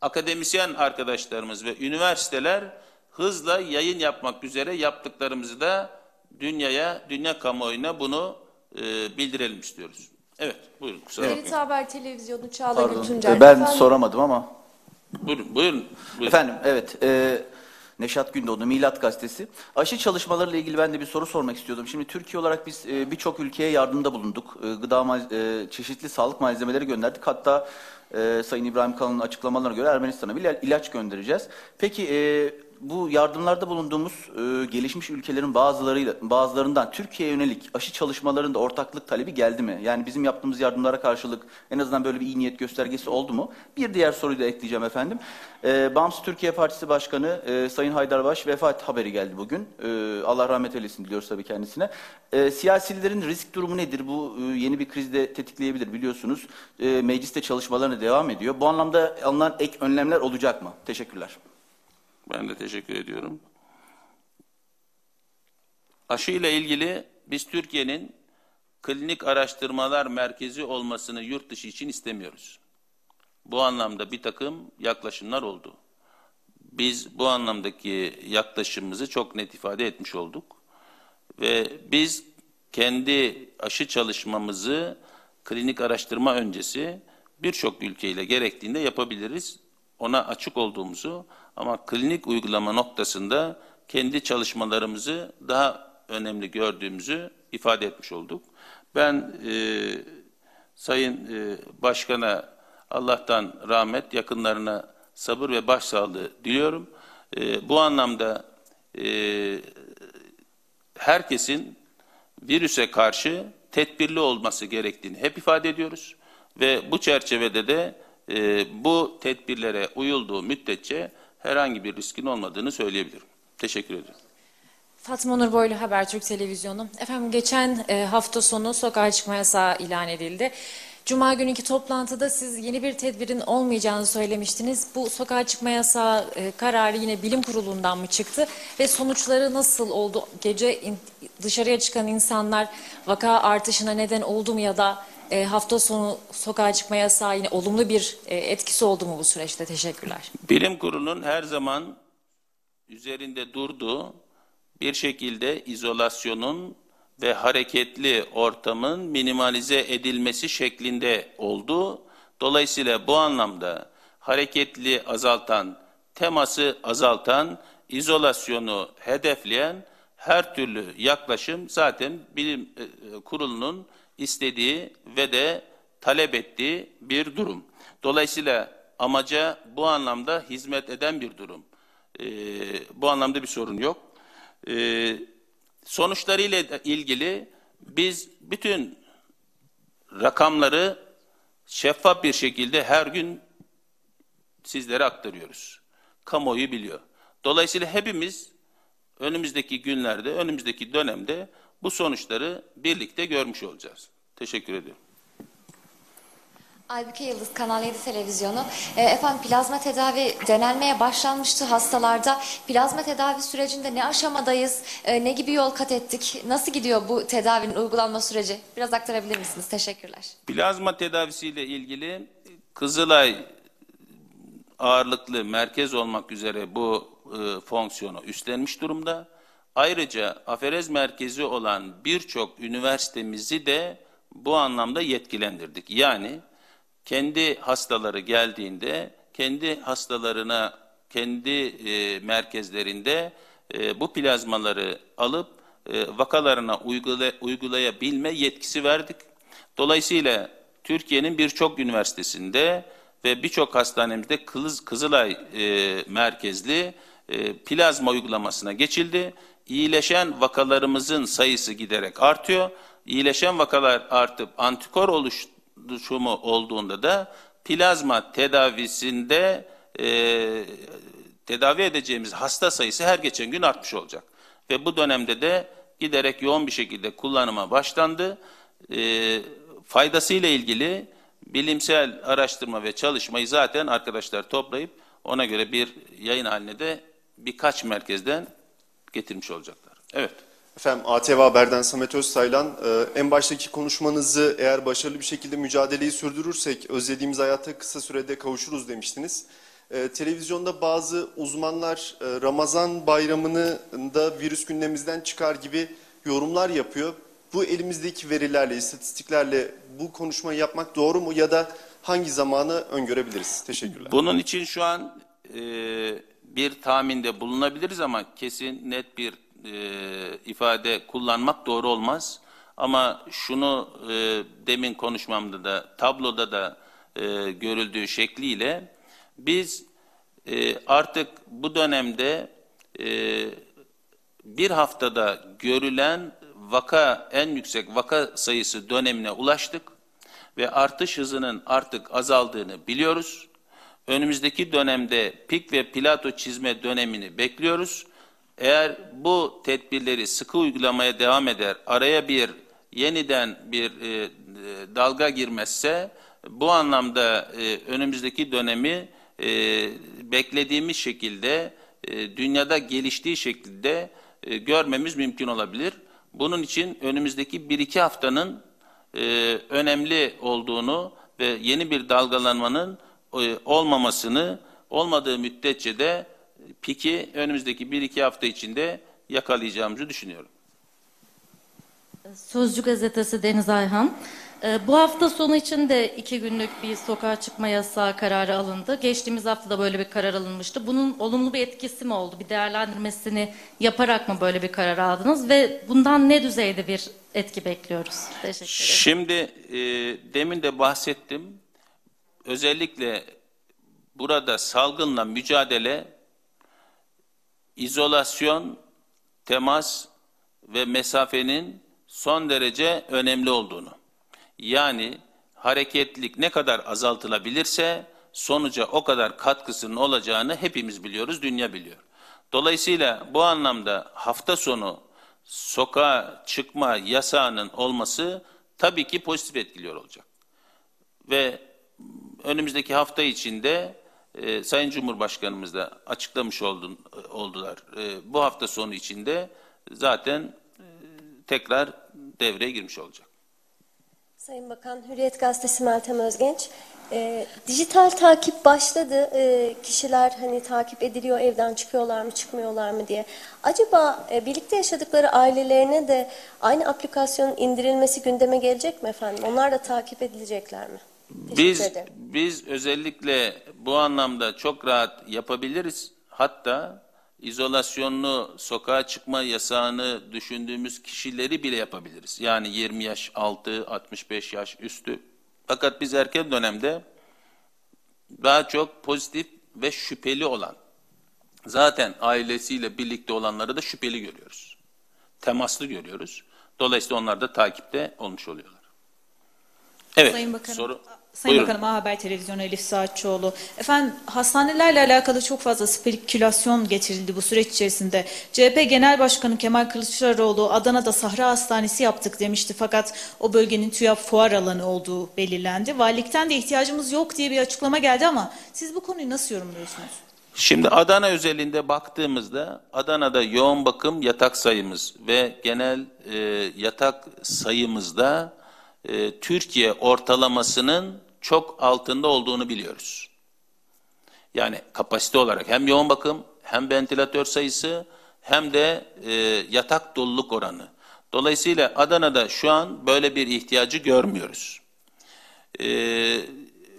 akademisyen arkadaşlarımız ve üniversiteler hızla yayın yapmak üzere yaptıklarımızı da dünyaya, dünya kamuoyuna bunu e, bildirelim istiyoruz. Evet, buyurun. Kusura bakmayın. Haber Televizyonu Çağla Pardon. Gültuncay. Ben Efendim, soramadım ama. Buyurun, buyurun. buyurun. Efendim evet. e, Neşat Gündoğdu, Milat Gazetesi. Aşı çalışmalarıyla ilgili ben de bir soru sormak istiyordum. Şimdi Türkiye olarak biz e, birçok ülkeye yardımda bulunduk. E, gıda e, çeşitli sağlık malzemeleri gönderdik. Hatta e, Sayın İbrahim Kalın'ın açıklamalarına göre Ermenistan'a bile ilaç göndereceğiz. Peki e, bu yardımlarda bulunduğumuz e, gelişmiş ülkelerin bazılarıyla bazılarından Türkiye'ye yönelik aşı çalışmalarında ortaklık talebi geldi mi? Yani bizim yaptığımız yardımlara karşılık en azından böyle bir iyi niyet göstergesi oldu mu? Bir diğer soruyu da ekleyeceğim efendim. E, Bağımsız Türkiye Partisi Başkanı e, Sayın Haydarbaş vefat haberi geldi bugün. E, Allah rahmet eylesin diliyoruz tabii kendisine. E, siyasilerin risk durumu nedir? Bu e, yeni bir krizde tetikleyebilir biliyorsunuz. E, mecliste çalışmalarına devam ediyor. Bu anlamda alınan ek önlemler olacak mı? Teşekkürler. Ben de teşekkür ediyorum. Aşı ile ilgili biz Türkiye'nin klinik araştırmalar merkezi olmasını yurt dışı için istemiyoruz. Bu anlamda bir takım yaklaşımlar oldu. Biz bu anlamdaki yaklaşımımızı çok net ifade etmiş olduk. Ve biz kendi aşı çalışmamızı klinik araştırma öncesi birçok ülkeyle gerektiğinde yapabiliriz. Ona açık olduğumuzu ama klinik uygulama noktasında kendi çalışmalarımızı daha önemli gördüğümüzü ifade etmiş olduk. Ben e, Sayın e, Başkan'a Allah'tan rahmet, yakınlarına sabır ve başsağlığı diliyorum. E, bu anlamda e, herkesin virüse karşı tedbirli olması gerektiğini hep ifade ediyoruz. Ve bu çerçevede de e, bu tedbirlere uyulduğu müddetçe herhangi bir riskin olmadığını söyleyebilirim. Teşekkür ederim. Fatma Nur Boylu Habertürk Televizyonu. Efendim geçen e, hafta sonu sokağa çıkma yasağı ilan edildi. Cuma günkü toplantıda siz yeni bir tedbirin olmayacağını söylemiştiniz. Bu sokağa çıkma yasağı e, kararı yine bilim kurulundan mı çıktı ve sonuçları nasıl oldu? Gece dışarıya çıkan insanlar vaka artışına neden oldu mu ya da e, hafta sonu sokağa çıkma yasağı yine olumlu bir e, etkisi oldu mu bu süreçte? Teşekkürler. Bilim kurulunun her zaman üzerinde durduğu bir şekilde izolasyonun ve hareketli ortamın minimalize edilmesi şeklinde oldu. Dolayısıyla bu anlamda hareketli azaltan, teması azaltan, izolasyonu hedefleyen her türlü yaklaşım zaten bilim e, kurulunun istediği ve de talep ettiği bir durum. Dolayısıyla amaca bu anlamda hizmet eden bir durum. E, bu anlamda bir sorun yok. E, sonuçlarıyla ilgili biz bütün rakamları şeffaf bir şekilde her gün sizlere aktarıyoruz. Kamuoyu biliyor. Dolayısıyla hepimiz önümüzdeki günlerde, önümüzdeki dönemde bu sonuçları birlikte görmüş olacağız. Teşekkür ediyorum. Aybüke Yıldız Kanal 7 Televizyonu. E, efendim plazma tedavi denenmeye başlanmıştı hastalarda. Plazma tedavi sürecinde ne aşamadayız? E, ne gibi yol kat ettik? Nasıl gidiyor bu tedavinin uygulanma süreci? Biraz aktarabilir misiniz? Teşekkürler. Plazma tedavisiyle ilgili Kızılay ağırlıklı merkez olmak üzere bu e, fonksiyonu üstlenmiş durumda. Ayrıca aferez merkezi olan birçok üniversitemizi de bu anlamda yetkilendirdik. Yani kendi hastaları geldiğinde kendi hastalarına kendi e, merkezlerinde e, bu plazmaları alıp e, vakalarına uygula, uygulayabilme yetkisi verdik. Dolayısıyla Türkiye'nin birçok üniversitesinde ve birçok hastanemizde Kız, Kızılay e, merkezli e, plazma uygulamasına geçildi. İyileşen vakalarımızın sayısı giderek artıyor. İyileşen vakalar artıp antikor oluşumu olduğunda da plazma tedavisinde e, tedavi edeceğimiz hasta sayısı her geçen gün artmış olacak. Ve bu dönemde de giderek yoğun bir şekilde kullanıma başlandı. E, faydasıyla ilgili bilimsel araştırma ve çalışmayı zaten arkadaşlar toplayıp ona göre bir yayın haline de birkaç merkezden getirmiş olacaklar. Evet. Efendim ATV Haber'den Samet Öztaylan, e, en baştaki konuşmanızı eğer başarılı bir şekilde mücadeleyi sürdürürsek özlediğimiz hayata kısa sürede kavuşuruz demiştiniz. E, televizyonda bazı uzmanlar e, Ramazan bayramını da virüs gündemimizden çıkar gibi yorumlar yapıyor. Bu elimizdeki verilerle, istatistiklerle bu konuşmayı yapmak doğru mu ya da hangi zamanı öngörebiliriz? Teşekkürler. Bunun için şu an e, bir tahminde bulunabiliriz ama kesin net bir e, ifade kullanmak doğru olmaz. Ama şunu e, demin konuşmamda da tabloda da e, görüldüğü şekliyle biz e, artık bu dönemde e, bir haftada görülen vaka en yüksek vaka sayısı dönemine ulaştık ve artış hızının artık azaldığını biliyoruz. Önümüzdeki dönemde pik ve plato çizme dönemini bekliyoruz. Eğer bu tedbirleri sıkı uygulamaya devam eder, araya bir yeniden bir e, e, dalga girmezse bu anlamda e, önümüzdeki dönemi e, beklediğimiz şekilde e, dünyada geliştiği şekilde e, görmemiz mümkün olabilir. Bunun için önümüzdeki bir iki haftanın e, önemli olduğunu ve yeni bir dalgalanmanın olmamasını olmadığı müddetçe de piki önümüzdeki bir iki hafta içinde yakalayacağımızı düşünüyorum. Sözcü gazetesi Deniz Ayhan. Ee, bu hafta sonu için de iki günlük bir sokağa çıkma yasağı kararı alındı. Geçtiğimiz hafta da böyle bir karar alınmıştı. Bunun olumlu bir etkisi mi oldu? Bir değerlendirmesini yaparak mı böyle bir karar aldınız? Ve bundan ne düzeyde bir etki bekliyoruz? Teşekkür ederim. Şimdi e, demin de bahsettim. Özellikle burada salgınla mücadele, izolasyon, temas ve mesafenin son derece önemli olduğunu. Yani hareketlilik ne kadar azaltılabilirse sonuca o kadar katkısının olacağını hepimiz biliyoruz, dünya biliyor. Dolayısıyla bu anlamda hafta sonu sokağa çıkma yasağının olması tabii ki pozitif etkiliyor olacak. Ve önümüzdeki hafta içinde e, Sayın Cumhurbaşkanımız da açıklamış oldun, oldular. E, bu hafta sonu içinde zaten e, tekrar devreye girmiş olacak. Sayın Bakan, Hürriyet Gazetesi Meltem Özgenç. E, dijital takip başladı. E, kişiler hani takip ediliyor, evden çıkıyorlar mı, çıkmıyorlar mı diye. Acaba e, birlikte yaşadıkları ailelerine de aynı aplikasyonun indirilmesi gündeme gelecek mi efendim? Onlar da takip edilecekler mi? Biz biz özellikle bu anlamda çok rahat yapabiliriz. Hatta izolasyonlu sokağa çıkma yasağını düşündüğümüz kişileri bile yapabiliriz. Yani 20 yaş altı, 65 yaş üstü. Fakat biz erken dönemde daha çok pozitif ve şüpheli olan, zaten ailesiyle birlikte olanları da şüpheli görüyoruz. Temaslı görüyoruz. Dolayısıyla onlar da takipte olmuş oluyorlar. Evet, Sayın Bakanım, soru. Sayın Buyurun. Bakanım A Haber Televizyonu Elif Saatçıoğlu. Efendim hastanelerle alakalı çok fazla spekülasyon getirildi bu süreç içerisinde. CHP Genel Başkanı Kemal Kılıçdaroğlu Adana'da Sahra Hastanesi yaptık demişti fakat o bölgenin TÜYAP fuar alanı olduğu belirlendi. Valilikten de ihtiyacımız yok diye bir açıklama geldi ama siz bu konuyu nasıl yorumluyorsunuz? Şimdi Adana özelinde baktığımızda Adana'da yoğun bakım yatak sayımız ve genel e, yatak sayımızda e, Türkiye ortalamasının çok altında olduğunu biliyoruz. Yani kapasite olarak hem yoğun bakım hem ventilatör sayısı hem de e, yatak doluluk oranı. Dolayısıyla Adana'da şu an böyle bir ihtiyacı görmüyoruz. E,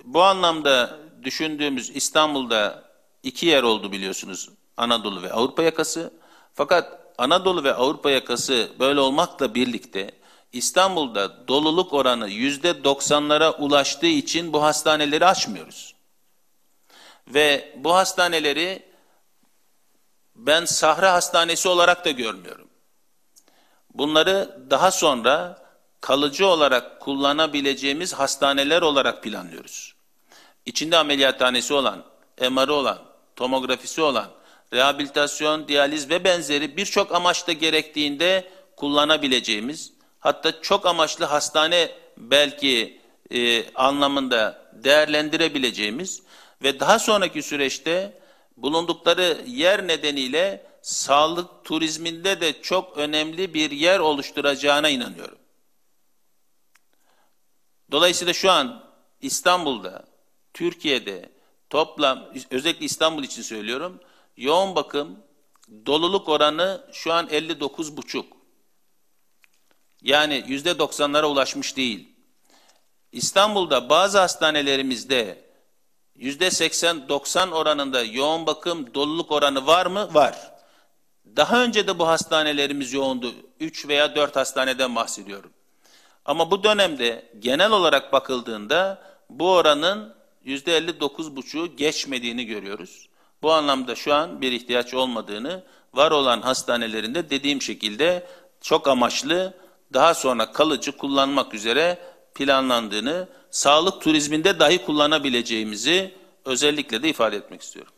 bu anlamda düşündüğümüz İstanbul'da iki yer oldu biliyorsunuz. Anadolu ve Avrupa yakası. Fakat Anadolu ve Avrupa yakası böyle olmakla birlikte İstanbul'da doluluk oranı yüzde doksanlara ulaştığı için bu hastaneleri açmıyoruz. Ve bu hastaneleri ben Sahra Hastanesi olarak da görmüyorum. Bunları daha sonra kalıcı olarak kullanabileceğimiz hastaneler olarak planlıyoruz. İçinde ameliyathanesi olan, MR'ı olan, tomografisi olan, rehabilitasyon, diyaliz ve benzeri birçok amaçta gerektiğinde kullanabileceğimiz hatta çok amaçlı hastane belki e, anlamında değerlendirebileceğimiz ve daha sonraki süreçte bulundukları yer nedeniyle sağlık turizminde de çok önemli bir yer oluşturacağına inanıyorum. Dolayısıyla şu an İstanbul'da, Türkiye'de toplam, özellikle İstanbul için söylüyorum, yoğun bakım doluluk oranı şu an 59,5. Yani yüzde doksanlara ulaşmış değil. İstanbul'da bazı hastanelerimizde yüzde 80-90 oranında yoğun bakım doluluk oranı var mı? Var. Daha önce de bu hastanelerimiz yoğundu. 3 veya 4 hastaneden bahsediyorum. Ama bu dönemde genel olarak bakıldığında bu oranın yüzde 59,5'u geçmediğini görüyoruz. Bu anlamda şu an bir ihtiyaç olmadığını, var olan hastanelerinde dediğim şekilde çok amaçlı, daha sonra kalıcı kullanmak üzere planlandığını, sağlık turizminde dahi kullanabileceğimizi özellikle de ifade etmek istiyorum.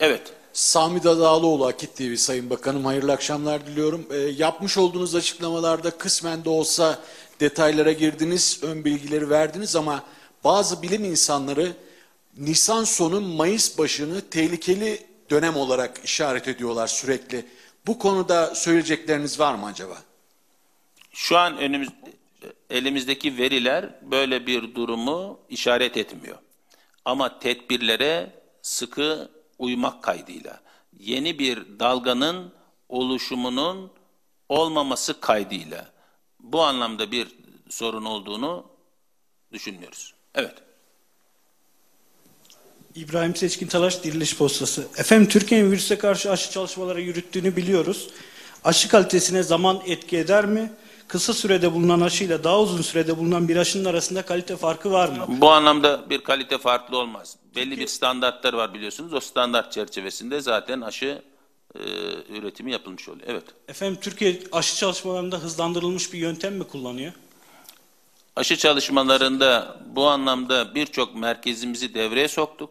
Evet. Sami Dadalıoğlu Akit TV Sayın Bakanım hayırlı akşamlar diliyorum. E, yapmış olduğunuz açıklamalarda kısmen de olsa detaylara girdiniz, ön bilgileri verdiniz ama bazı bilim insanları Nisan sonu Mayıs başını tehlikeli dönem olarak işaret ediyorlar sürekli. Bu konuda söyleyecekleriniz var mı acaba? Şu an önümüz, elimizdeki veriler böyle bir durumu işaret etmiyor. Ama tedbirlere sıkı uymak kaydıyla, yeni bir dalganın oluşumunun olmaması kaydıyla bu anlamda bir sorun olduğunu düşünmüyoruz. Evet. İbrahim Seçkin Talaş Diriliş Postası. Efendim Türkiye'nin virüse karşı aşı çalışmaları yürüttüğünü biliyoruz. Aşı kalitesine zaman etki eder mi? Kısa sürede bulunan aşıyla daha uzun sürede bulunan bir aşının arasında kalite farkı var mı? Bu anlamda bir kalite farklı olmaz. Belli bir standartlar var biliyorsunuz. O standart çerçevesinde zaten aşı e, üretimi yapılmış oluyor. Evet. Efendim Türkiye aşı çalışmalarında hızlandırılmış bir yöntem mi kullanıyor? Aşı çalışmalarında bu anlamda birçok merkezimizi devreye soktuk.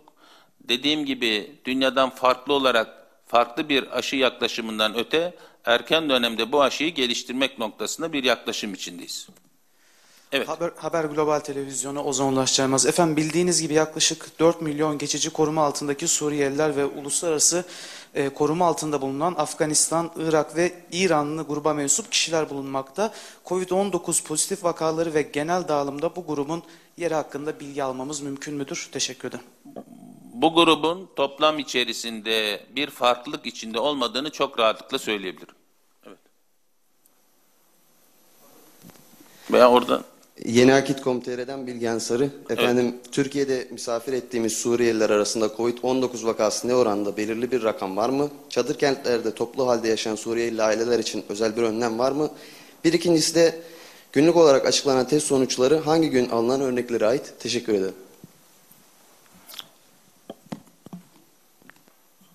Dediğim gibi dünyadan farklı olarak farklı bir aşı yaklaşımından öte erken dönemde bu aşıyı geliştirmek noktasında bir yaklaşım içindeyiz. Evet. Haber, Haber Global Televizyonu Ozan Ulaş Caymaz. Efendim bildiğiniz gibi yaklaşık 4 milyon geçici koruma altındaki Suriyeliler ve uluslararası e, koruma altında bulunan Afganistan, Irak ve İranlı gruba mensup kişiler bulunmakta. Covid-19 pozitif vakaları ve genel dağılımda bu grubun yeri hakkında bilgi almamız mümkün müdür? Teşekkür ederim. Bu grubun toplam içerisinde bir farklılık içinde olmadığını çok rahatlıkla söyleyebilirim. Evet. Veya orada Yeni Akit.com.tr'den Bilgen Sarı. Efendim Türkiye'de misafir ettiğimiz Suriyeliler arasında Covid-19 vakası ne oranda belirli bir rakam var mı? Çadır kentlerde toplu halde yaşayan Suriyeli aileler için özel bir önlem var mı? Bir ikincisi de günlük olarak açıklanan test sonuçları hangi gün alınan örneklere ait? Teşekkür ederim.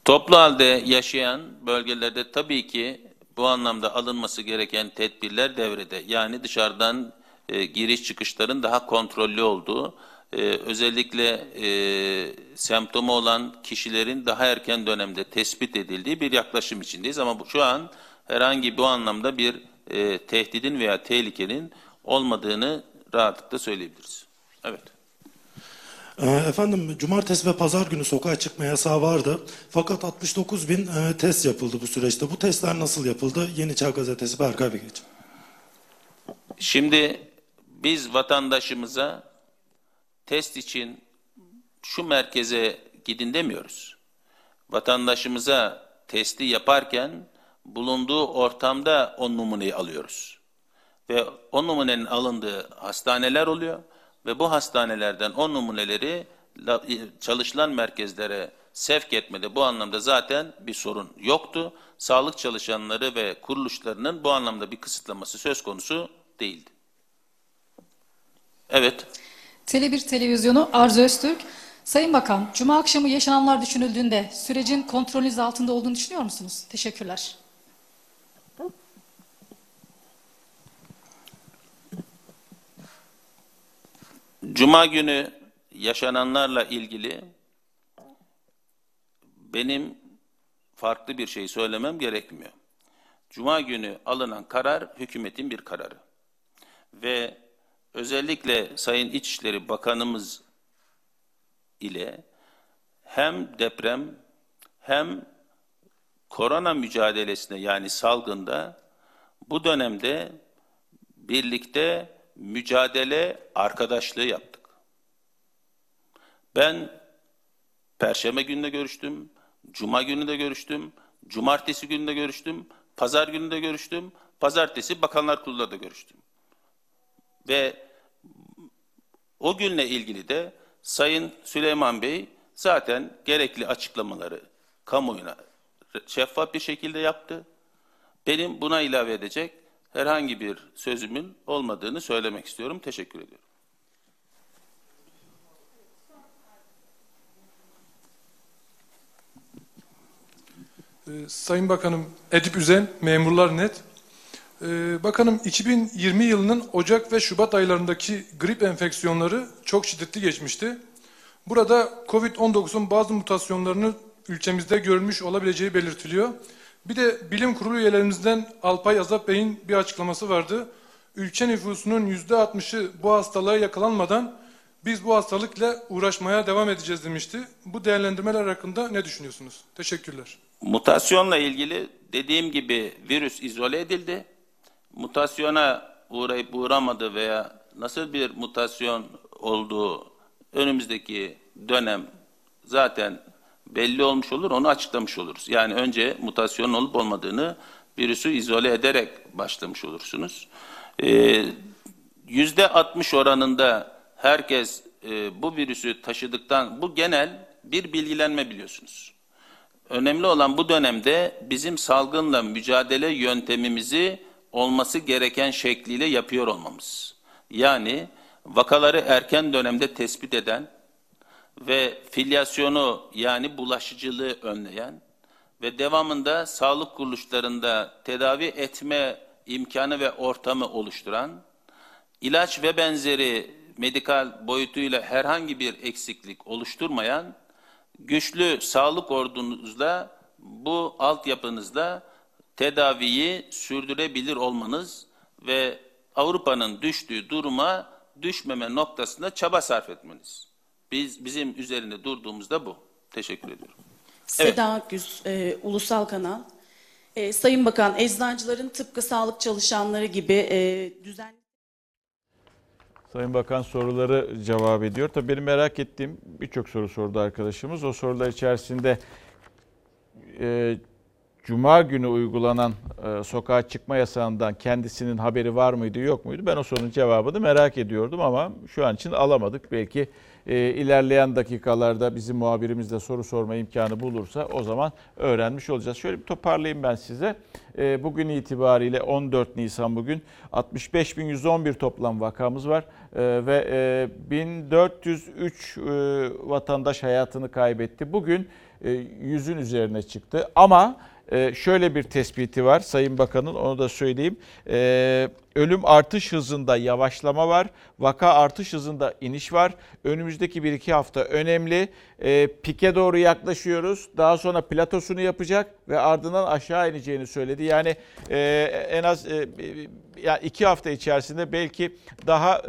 Toplu halde yaşayan bölgelerde tabii ki bu anlamda alınması gereken tedbirler devrede. Yani dışarıdan e, giriş çıkışların daha kontrollü olduğu, e, özellikle e, semptomu olan kişilerin daha erken dönemde tespit edildiği bir yaklaşım içindeyiz. Ama bu, şu an herhangi bu anlamda bir e, tehdidin veya tehlikenin olmadığını rahatlıkla söyleyebiliriz. Evet. Ee, Efendim cumartesi ve pazar günü sokağa çıkma yasağı vardı. Fakat 69 bin e, test yapıldı bu süreçte. Bu testler nasıl yapıldı? Yeni Çağ Gazetesi Berkay Bilgeç. Şimdi biz vatandaşımıza test için şu merkeze gidin demiyoruz. Vatandaşımıza testi yaparken bulunduğu ortamda o numuneyi alıyoruz. Ve o numunenin alındığı hastaneler oluyor ve bu hastanelerden o numuneleri çalışılan merkezlere sevk etmede bu anlamda zaten bir sorun yoktu. Sağlık çalışanları ve kuruluşlarının bu anlamda bir kısıtlaması söz konusu değildi. Evet. Tele1 Televizyonu Arzu Öztürk. Sayın Bakan, Cuma akşamı yaşananlar düşünüldüğünde sürecin kontrolünüz altında olduğunu düşünüyor musunuz? Teşekkürler. Cuma günü yaşananlarla ilgili benim farklı bir şey söylemem gerekmiyor. Cuma günü alınan karar hükümetin bir kararı. Ve özellikle Sayın İçişleri Bakanımız ile hem deprem hem korona mücadelesine yani salgında bu dönemde birlikte mücadele arkadaşlığı yaptık. Ben Perşembe günü de görüştüm, Cuma günü de görüştüm, Cumartesi günü de görüştüm, Pazar günü de görüştüm, Pazartesi Bakanlar Kurulu'da da görüştüm. Ve o günle ilgili de Sayın Süleyman Bey zaten gerekli açıklamaları kamuoyuna şeffaf bir şekilde yaptı. Benim buna ilave edecek herhangi bir sözümün olmadığını söylemek istiyorum. Teşekkür ediyorum. Ee, Sayın Bakanım Edip Üzen, Memurlar Net. Ee, Bakanım 2020 yılının Ocak ve Şubat aylarındaki grip enfeksiyonları çok şiddetli geçmişti. Burada COVID-19'un bazı mutasyonlarını ülkemizde görülmüş olabileceği belirtiliyor. Bir de bilim kurulu üyelerimizden Alpay Azap Bey'in bir açıklaması vardı. Ülke nüfusunun yüzde 60'ı bu hastalığa yakalanmadan biz bu hastalıkla uğraşmaya devam edeceğiz demişti. Bu değerlendirmeler hakkında ne düşünüyorsunuz? Teşekkürler. Mutasyonla ilgili dediğim gibi virüs izole edildi. Mutasyona uğrayıp uğramadı veya nasıl bir mutasyon olduğu önümüzdeki dönem zaten belli olmuş olur, onu açıklamış oluruz. Yani önce mutasyonun olup olmadığını virüsü izole ederek başlamış olursunuz. Ee, Yüzde 60 oranında herkes e, bu virüsü taşıdıktan, bu genel bir bilgilenme biliyorsunuz. Önemli olan bu dönemde bizim salgınla mücadele yöntemimizi olması gereken şekliyle yapıyor olmamız. Yani vakaları erken dönemde tespit eden ve filyasyonu yani bulaşıcılığı önleyen ve devamında sağlık kuruluşlarında tedavi etme imkanı ve ortamı oluşturan, ilaç ve benzeri medikal boyutuyla herhangi bir eksiklik oluşturmayan güçlü sağlık ordunuzla bu altyapınızla tedaviyi sürdürebilir olmanız ve Avrupa'nın düştüğü duruma düşmeme noktasında çaba sarf etmeniz. Biz bizim üzerinde durduğumuzda bu. Teşekkür ediyorum. Seda Güz, e, Ulusal Kanal. E, Sayın Bakan, eczacıların tıpkı sağlık çalışanları gibi e, düzenli Sayın Bakan soruları cevap ediyor. Tabii benim merak ettiğim birçok soru sordu arkadaşımız. O sorular içerisinde e, Cuma günü uygulanan e, sokağa çıkma yasağından kendisinin haberi var mıydı yok muydu? Ben o sorunun cevabını merak ediyordum ama şu an için alamadık. Belki e, ilerleyen dakikalarda bizim muhabirimiz de soru sorma imkanı bulursa o zaman öğrenmiş olacağız. Şöyle bir toparlayayım ben size. E, bugün itibariyle 14 Nisan bugün 65.111 toplam vakamız var e, ve e, 1403 e, vatandaş hayatını kaybetti. Bugün e, yüzün üzerine çıktı ama şöyle bir tespiti var Sayın Bakan'ın onu da söyleyeyim. Ee, ölüm artış hızında yavaşlama var. Vaka artış hızında iniş var. Önümüzdeki 1-2 hafta önemli. Ee, pike doğru yaklaşıyoruz. Daha sonra platosunu yapacak ve ardından aşağı ineceğini söyledi. Yani e, en az e, yani 2 hafta içerisinde belki daha...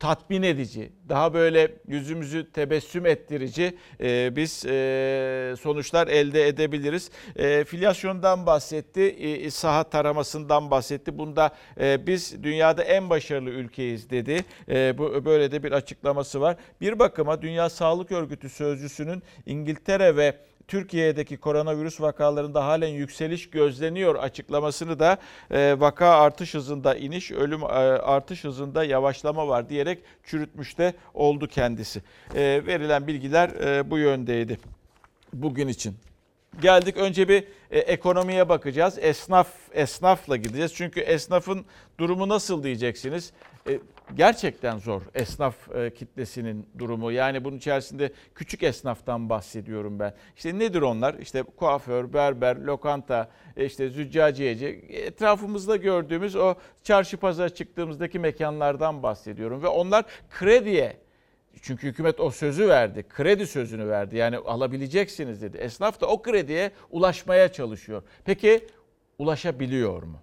E, tatmin edici, daha böyle yüzümüzü tebessüm ettirici e, biz e, sonuçlar elde edebiliriz. E, filyasyondan bahsetti, e, saha taramasından bahsetti. Bunda e, biz dünyada en başarılı ülkeyiz dedi. E, bu Böyle de bir açıklaması var. Bir bakıma Dünya Sağlık Örgütü Sözcüsü'nün İngiltere ve Türkiye'deki koronavirüs vakalarında halen yükseliş gözleniyor açıklamasını da e, vaka artış hızında iniş, ölüm e, artış hızında yavaşlama var diyerek çürütmüş de oldu kendisi. E, verilen bilgiler bu yöndeydi bugün için. Geldik önce bir e, ekonomiye bakacağız. Esnaf esnafla gideceğiz. Çünkü esnafın durumu nasıl diyeceksiniz? E, gerçekten zor esnaf e, kitlesinin durumu. Yani bunun içerisinde küçük esnaftan bahsediyorum ben. İşte nedir onlar? İşte kuaför, berber, lokanta, e, işte züccaciyeci. Etrafımızda gördüğümüz o çarşı pazar çıktığımızdaki mekanlardan bahsediyorum. Ve onlar krediye çünkü hükümet o sözü verdi. Kredi sözünü verdi. Yani alabileceksiniz dedi. Esnaf da o krediye ulaşmaya çalışıyor. Peki ulaşabiliyor mu?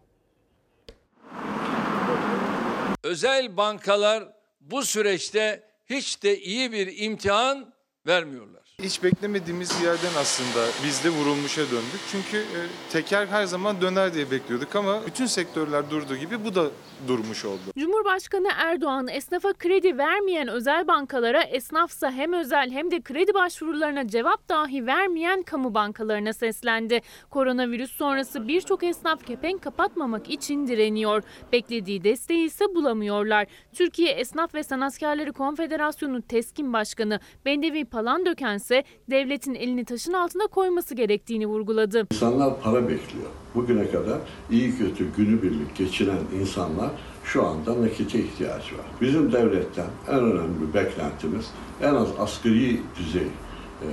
Özel bankalar bu süreçte hiç de iyi bir imtihan vermiyorlar. Hiç beklemediğimiz yerden aslında biz de vurulmuşa döndük. Çünkü e, teker her zaman döner diye bekliyorduk ama bütün sektörler durduğu gibi bu da durmuş oldu. Cumhurbaşkanı Erdoğan esnafa kredi vermeyen özel bankalara, esnafsa hem özel hem de kredi başvurularına cevap dahi vermeyen kamu bankalarına seslendi. Koronavirüs sonrası birçok esnaf kepenk kapatmamak için direniyor. Beklediği desteği ise bulamıyorlar. Türkiye Esnaf ve Sanatkarları Konfederasyonu TESKİN Başkanı Bendevi Palandöken ise devletin elini taşın altına koyması gerektiğini vurguladı. İnsanlar para bekliyor. Bugüne kadar iyi kötü günübirlik geçiren insanlar şu anda nakite ihtiyacı var. Bizim devletten en önemli beklentimiz en az asgari düzey e,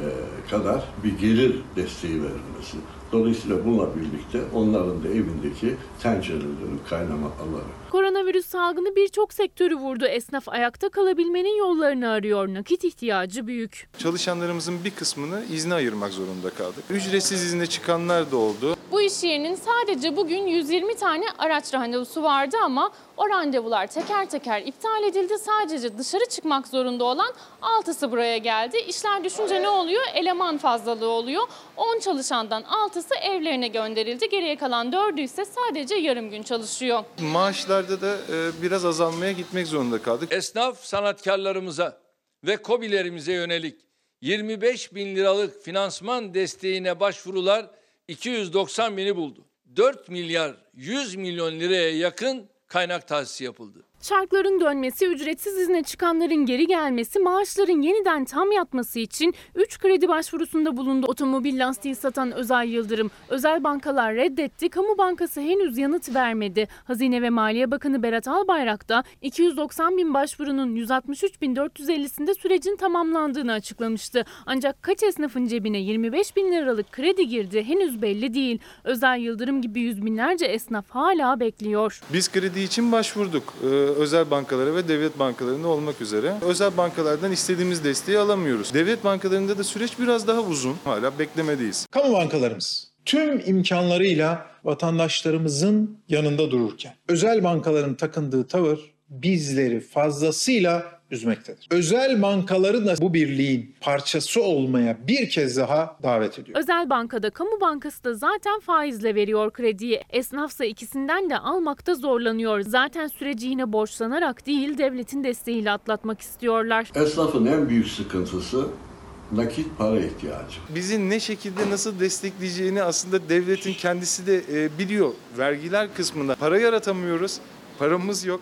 kadar bir gelir desteği verilmesi. Dolayısıyla bununla birlikte onların da evindeki tencerelerin kaynamaları. Koronavirüs salgını birçok sektörü vurdu. Esnaf ayakta kalabilmenin yollarını arıyor. Nakit ihtiyacı büyük. Çalışanlarımızın bir kısmını izne ayırmak zorunda kaldık. Ücretsiz izne çıkanlar da oldu. Bu iş yerinin sadece bugün 120 tane araç randevusu vardı ama o randevular teker teker iptal edildi. Sadece dışarı çıkmak zorunda olan 6'sı buraya geldi. İşler düşünce ne oluyor? Eleman fazlalığı oluyor. 10 çalışandan 6'sı evlerine gönderildi. Geriye kalan 4'ü ise sadece yarım gün çalışıyor. Maaşlarda da e, biraz azalmaya gitmek zorunda kaldık. Esnaf sanatkarlarımıza ve kobilerimize yönelik 25 bin liralık finansman desteğine başvurular 290 bini buldu. 4 milyar 100 milyon liraya yakın kaynak tahsisi yapıldı. Çarkların dönmesi, ücretsiz izne çıkanların geri gelmesi, maaşların yeniden tam yatması için 3 kredi başvurusunda bulundu otomobil lastiği satan Özel Yıldırım. Özel bankalar reddetti, kamu bankası henüz yanıt vermedi. Hazine ve Maliye Bakanı Berat Albayrak da 290 bin başvurunun 163 bin 450'sinde sürecin tamamlandığını açıklamıştı. Ancak kaç esnafın cebine 25 bin liralık kredi girdi henüz belli değil. Özel Yıldırım gibi yüz binlerce esnaf hala bekliyor. Biz kredi için başvurduk. Ee, özel bankalara ve devlet bankalarına olmak üzere. Özel bankalardan istediğimiz desteği alamıyoruz. Devlet bankalarında da süreç biraz daha uzun. Hala beklemedeyiz. Kamu bankalarımız tüm imkanlarıyla vatandaşlarımızın yanında dururken özel bankaların takındığı tavır bizleri fazlasıyla üzmektedir. Özel bankaları da bu birliğin parçası olmaya bir kez daha davet ediyor. Özel bankada, kamu bankası da zaten faizle veriyor krediyi. Esnafsa ikisinden de almakta zorlanıyor. Zaten süreci yine borçlanarak değil devletin desteğiyle atlatmak istiyorlar. Esnafın en büyük sıkıntısı nakit para ihtiyacı. Bizi ne şekilde nasıl destekleyeceğini aslında devletin kendisi de e, biliyor. Vergiler kısmında para yaratamıyoruz, paramız yok.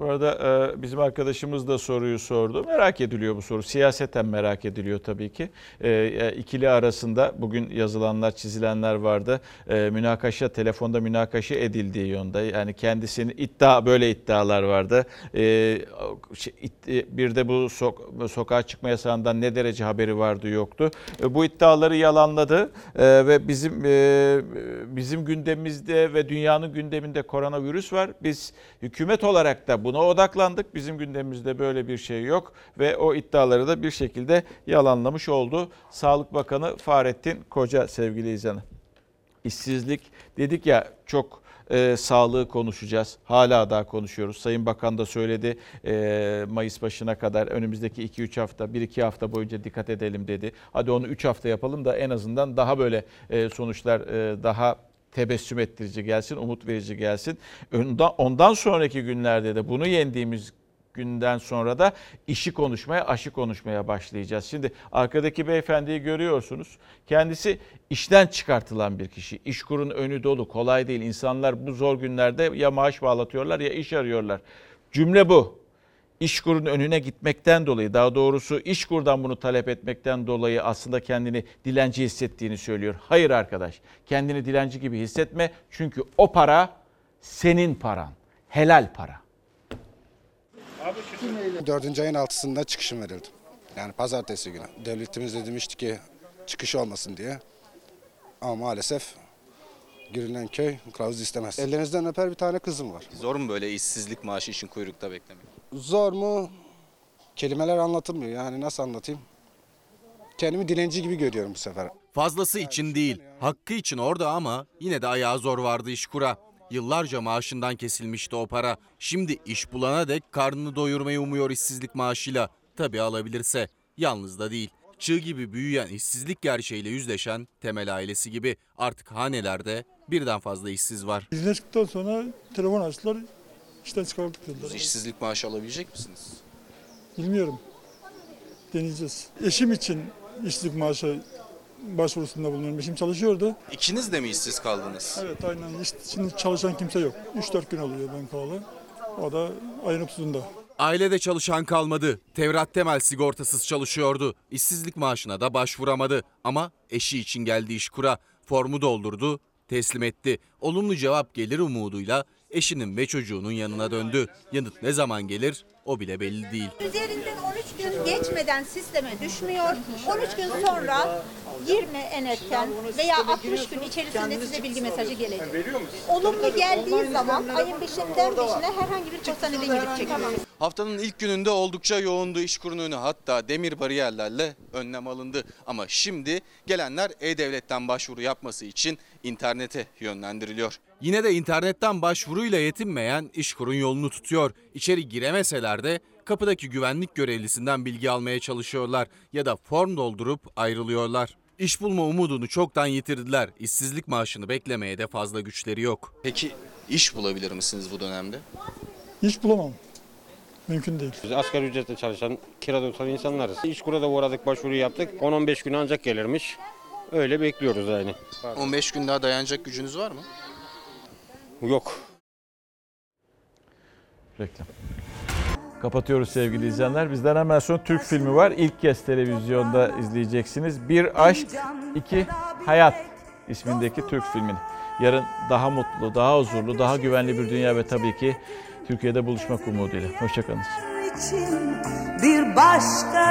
Bu arada e, bizim arkadaşımız da soruyu sordu. Merak ediliyor bu soru. Siyaseten merak ediliyor tabii ki. E, ikili arasında bugün yazılanlar, çizilenler vardı. E, münakaşa, telefonda münakaşa edildiği yönde. Yani kendisinin iddia, böyle iddialar vardı. Bir de bu sokağa çıkma yasağından ne derece haberi vardı yoktu. Bu iddiaları yalanladı ve bizim bizim gündemimizde ve dünyanın gündeminde koronavirüs var. Biz hükümet olarak da bu Buna odaklandık. Bizim gündemimizde böyle bir şey yok ve o iddiaları da bir şekilde yalanlamış oldu. Sağlık Bakanı Fahrettin Koca sevgili izleyenler. İşsizlik dedik ya çok e, sağlığı konuşacağız. Hala daha konuşuyoruz. Sayın Bakan da söyledi e, Mayıs başına kadar önümüzdeki 2-3 hafta 1-2 hafta boyunca dikkat edelim dedi. Hadi onu 3 hafta yapalım da en azından daha böyle e, sonuçlar e, daha tebessüm ettirici gelsin, umut verici gelsin. Ondan, sonraki günlerde de bunu yendiğimiz günden sonra da işi konuşmaya, aşı konuşmaya başlayacağız. Şimdi arkadaki beyefendiyi görüyorsunuz. Kendisi işten çıkartılan bir kişi. İşkurun önü dolu, kolay değil. İnsanlar bu zor günlerde ya maaş bağlatıyorlar ya iş arıyorlar. Cümle bu. İşkur'un önüne gitmekten dolayı daha doğrusu İşkur'dan bunu talep etmekten dolayı aslında kendini dilenci hissettiğini söylüyor. Hayır arkadaş kendini dilenci gibi hissetme çünkü o para senin paran. Helal para. Dördüncü ayın altısında çıkışım verildi. Yani pazartesi günü. Devletimiz de demişti ki çıkış olmasın diye. Ama maalesef girilen köy kılavuz istemez. Ellerinizden öper bir tane kızım var. Zor mu böyle işsizlik maaşı için kuyrukta beklemek? Zor mu? Kelimeler anlatılmıyor. Yani nasıl anlatayım? Kendimi dilenci gibi görüyorum bu sefer. Fazlası için değil, hakkı için orada ama yine de ayağı zor vardı işkura. Yıllarca maaşından kesilmişti o para. Şimdi iş bulana dek karnını doyurmayı umuyor işsizlik maaşıyla. Tabii alabilirse. yalnız da değil. Çığ gibi büyüyen işsizlik gerçeğiyle yüzleşen Temel ailesi gibi artık hanelerde birden fazla işsiz var. İzne çıktıktan sonra telefon açtılar, işten çıkardık dediler. İşsizlik maaşı alabilecek misiniz? Bilmiyorum. Deneyeceğiz. Eşim için işsizlik maaşı başvurusunda bulunuyorum. Eşim çalışıyordu. İkiniz de mi işsiz kaldınız? Evet aynen. İş, şimdi çalışan kimse yok. 3-4 gün oluyor ben kalalı. O da ayın 30'unda. Ailede çalışan kalmadı. Tevrat Temel sigortasız çalışıyordu. İşsizlik maaşına da başvuramadı. Ama eşi için geldi işkura. Formu doldurdu, teslim etti. Olumlu cevap gelir umuduyla eşinin ve çocuğunun yanına döndü. Yanıt ne zaman gelir o bile belli değil. Üzerinden 13 gün geçmeden sisteme düşmüyor. 13 gün sonra 20 enetken veya 60 gün içerisinde size bilgi mesajı gelecek. Olumlu geldiği zaman ayın 5'inden 5'ine herhangi bir postanede gidip. Haftanın ilk gününde oldukça yoğundu işkurun önü hatta demir bariyerlerle önlem alındı. Ama şimdi gelenler E-Devlet'ten başvuru yapması için internete yönlendiriliyor. Yine de internetten başvuruyla yetinmeyen işkurun yolunu tutuyor. İçeri giremeseler de kapıdaki güvenlik görevlisinden bilgi almaya çalışıyorlar ya da form doldurup ayrılıyorlar. İş bulma umudunu çoktan yitirdiler. İşsizlik maaşını beklemeye de fazla güçleri yok. Peki iş bulabilir misiniz bu dönemde? Hiç bulamam. Mümkün değil. Biz asgari ücretle çalışan, kirada oturan insanlarız. İşkur'a da uğradık, başvuru yaptık. 10-15 gün ancak gelirmiş. Öyle bekliyoruz yani. 15 gün daha dayanacak gücünüz var mı? Yok. Reklam. Kapatıyoruz sevgili izleyenler. Bizden hemen sonra Türk filmi var. İlk kez televizyonda izleyeceksiniz. Bir Aşk, iki Hayat ismindeki Türk filmini. Yarın daha mutlu, daha huzurlu, daha güvenli bir dünya ve tabii ki Türkiye'de buluşmak umuduyla. Hoşçakalın. bir başka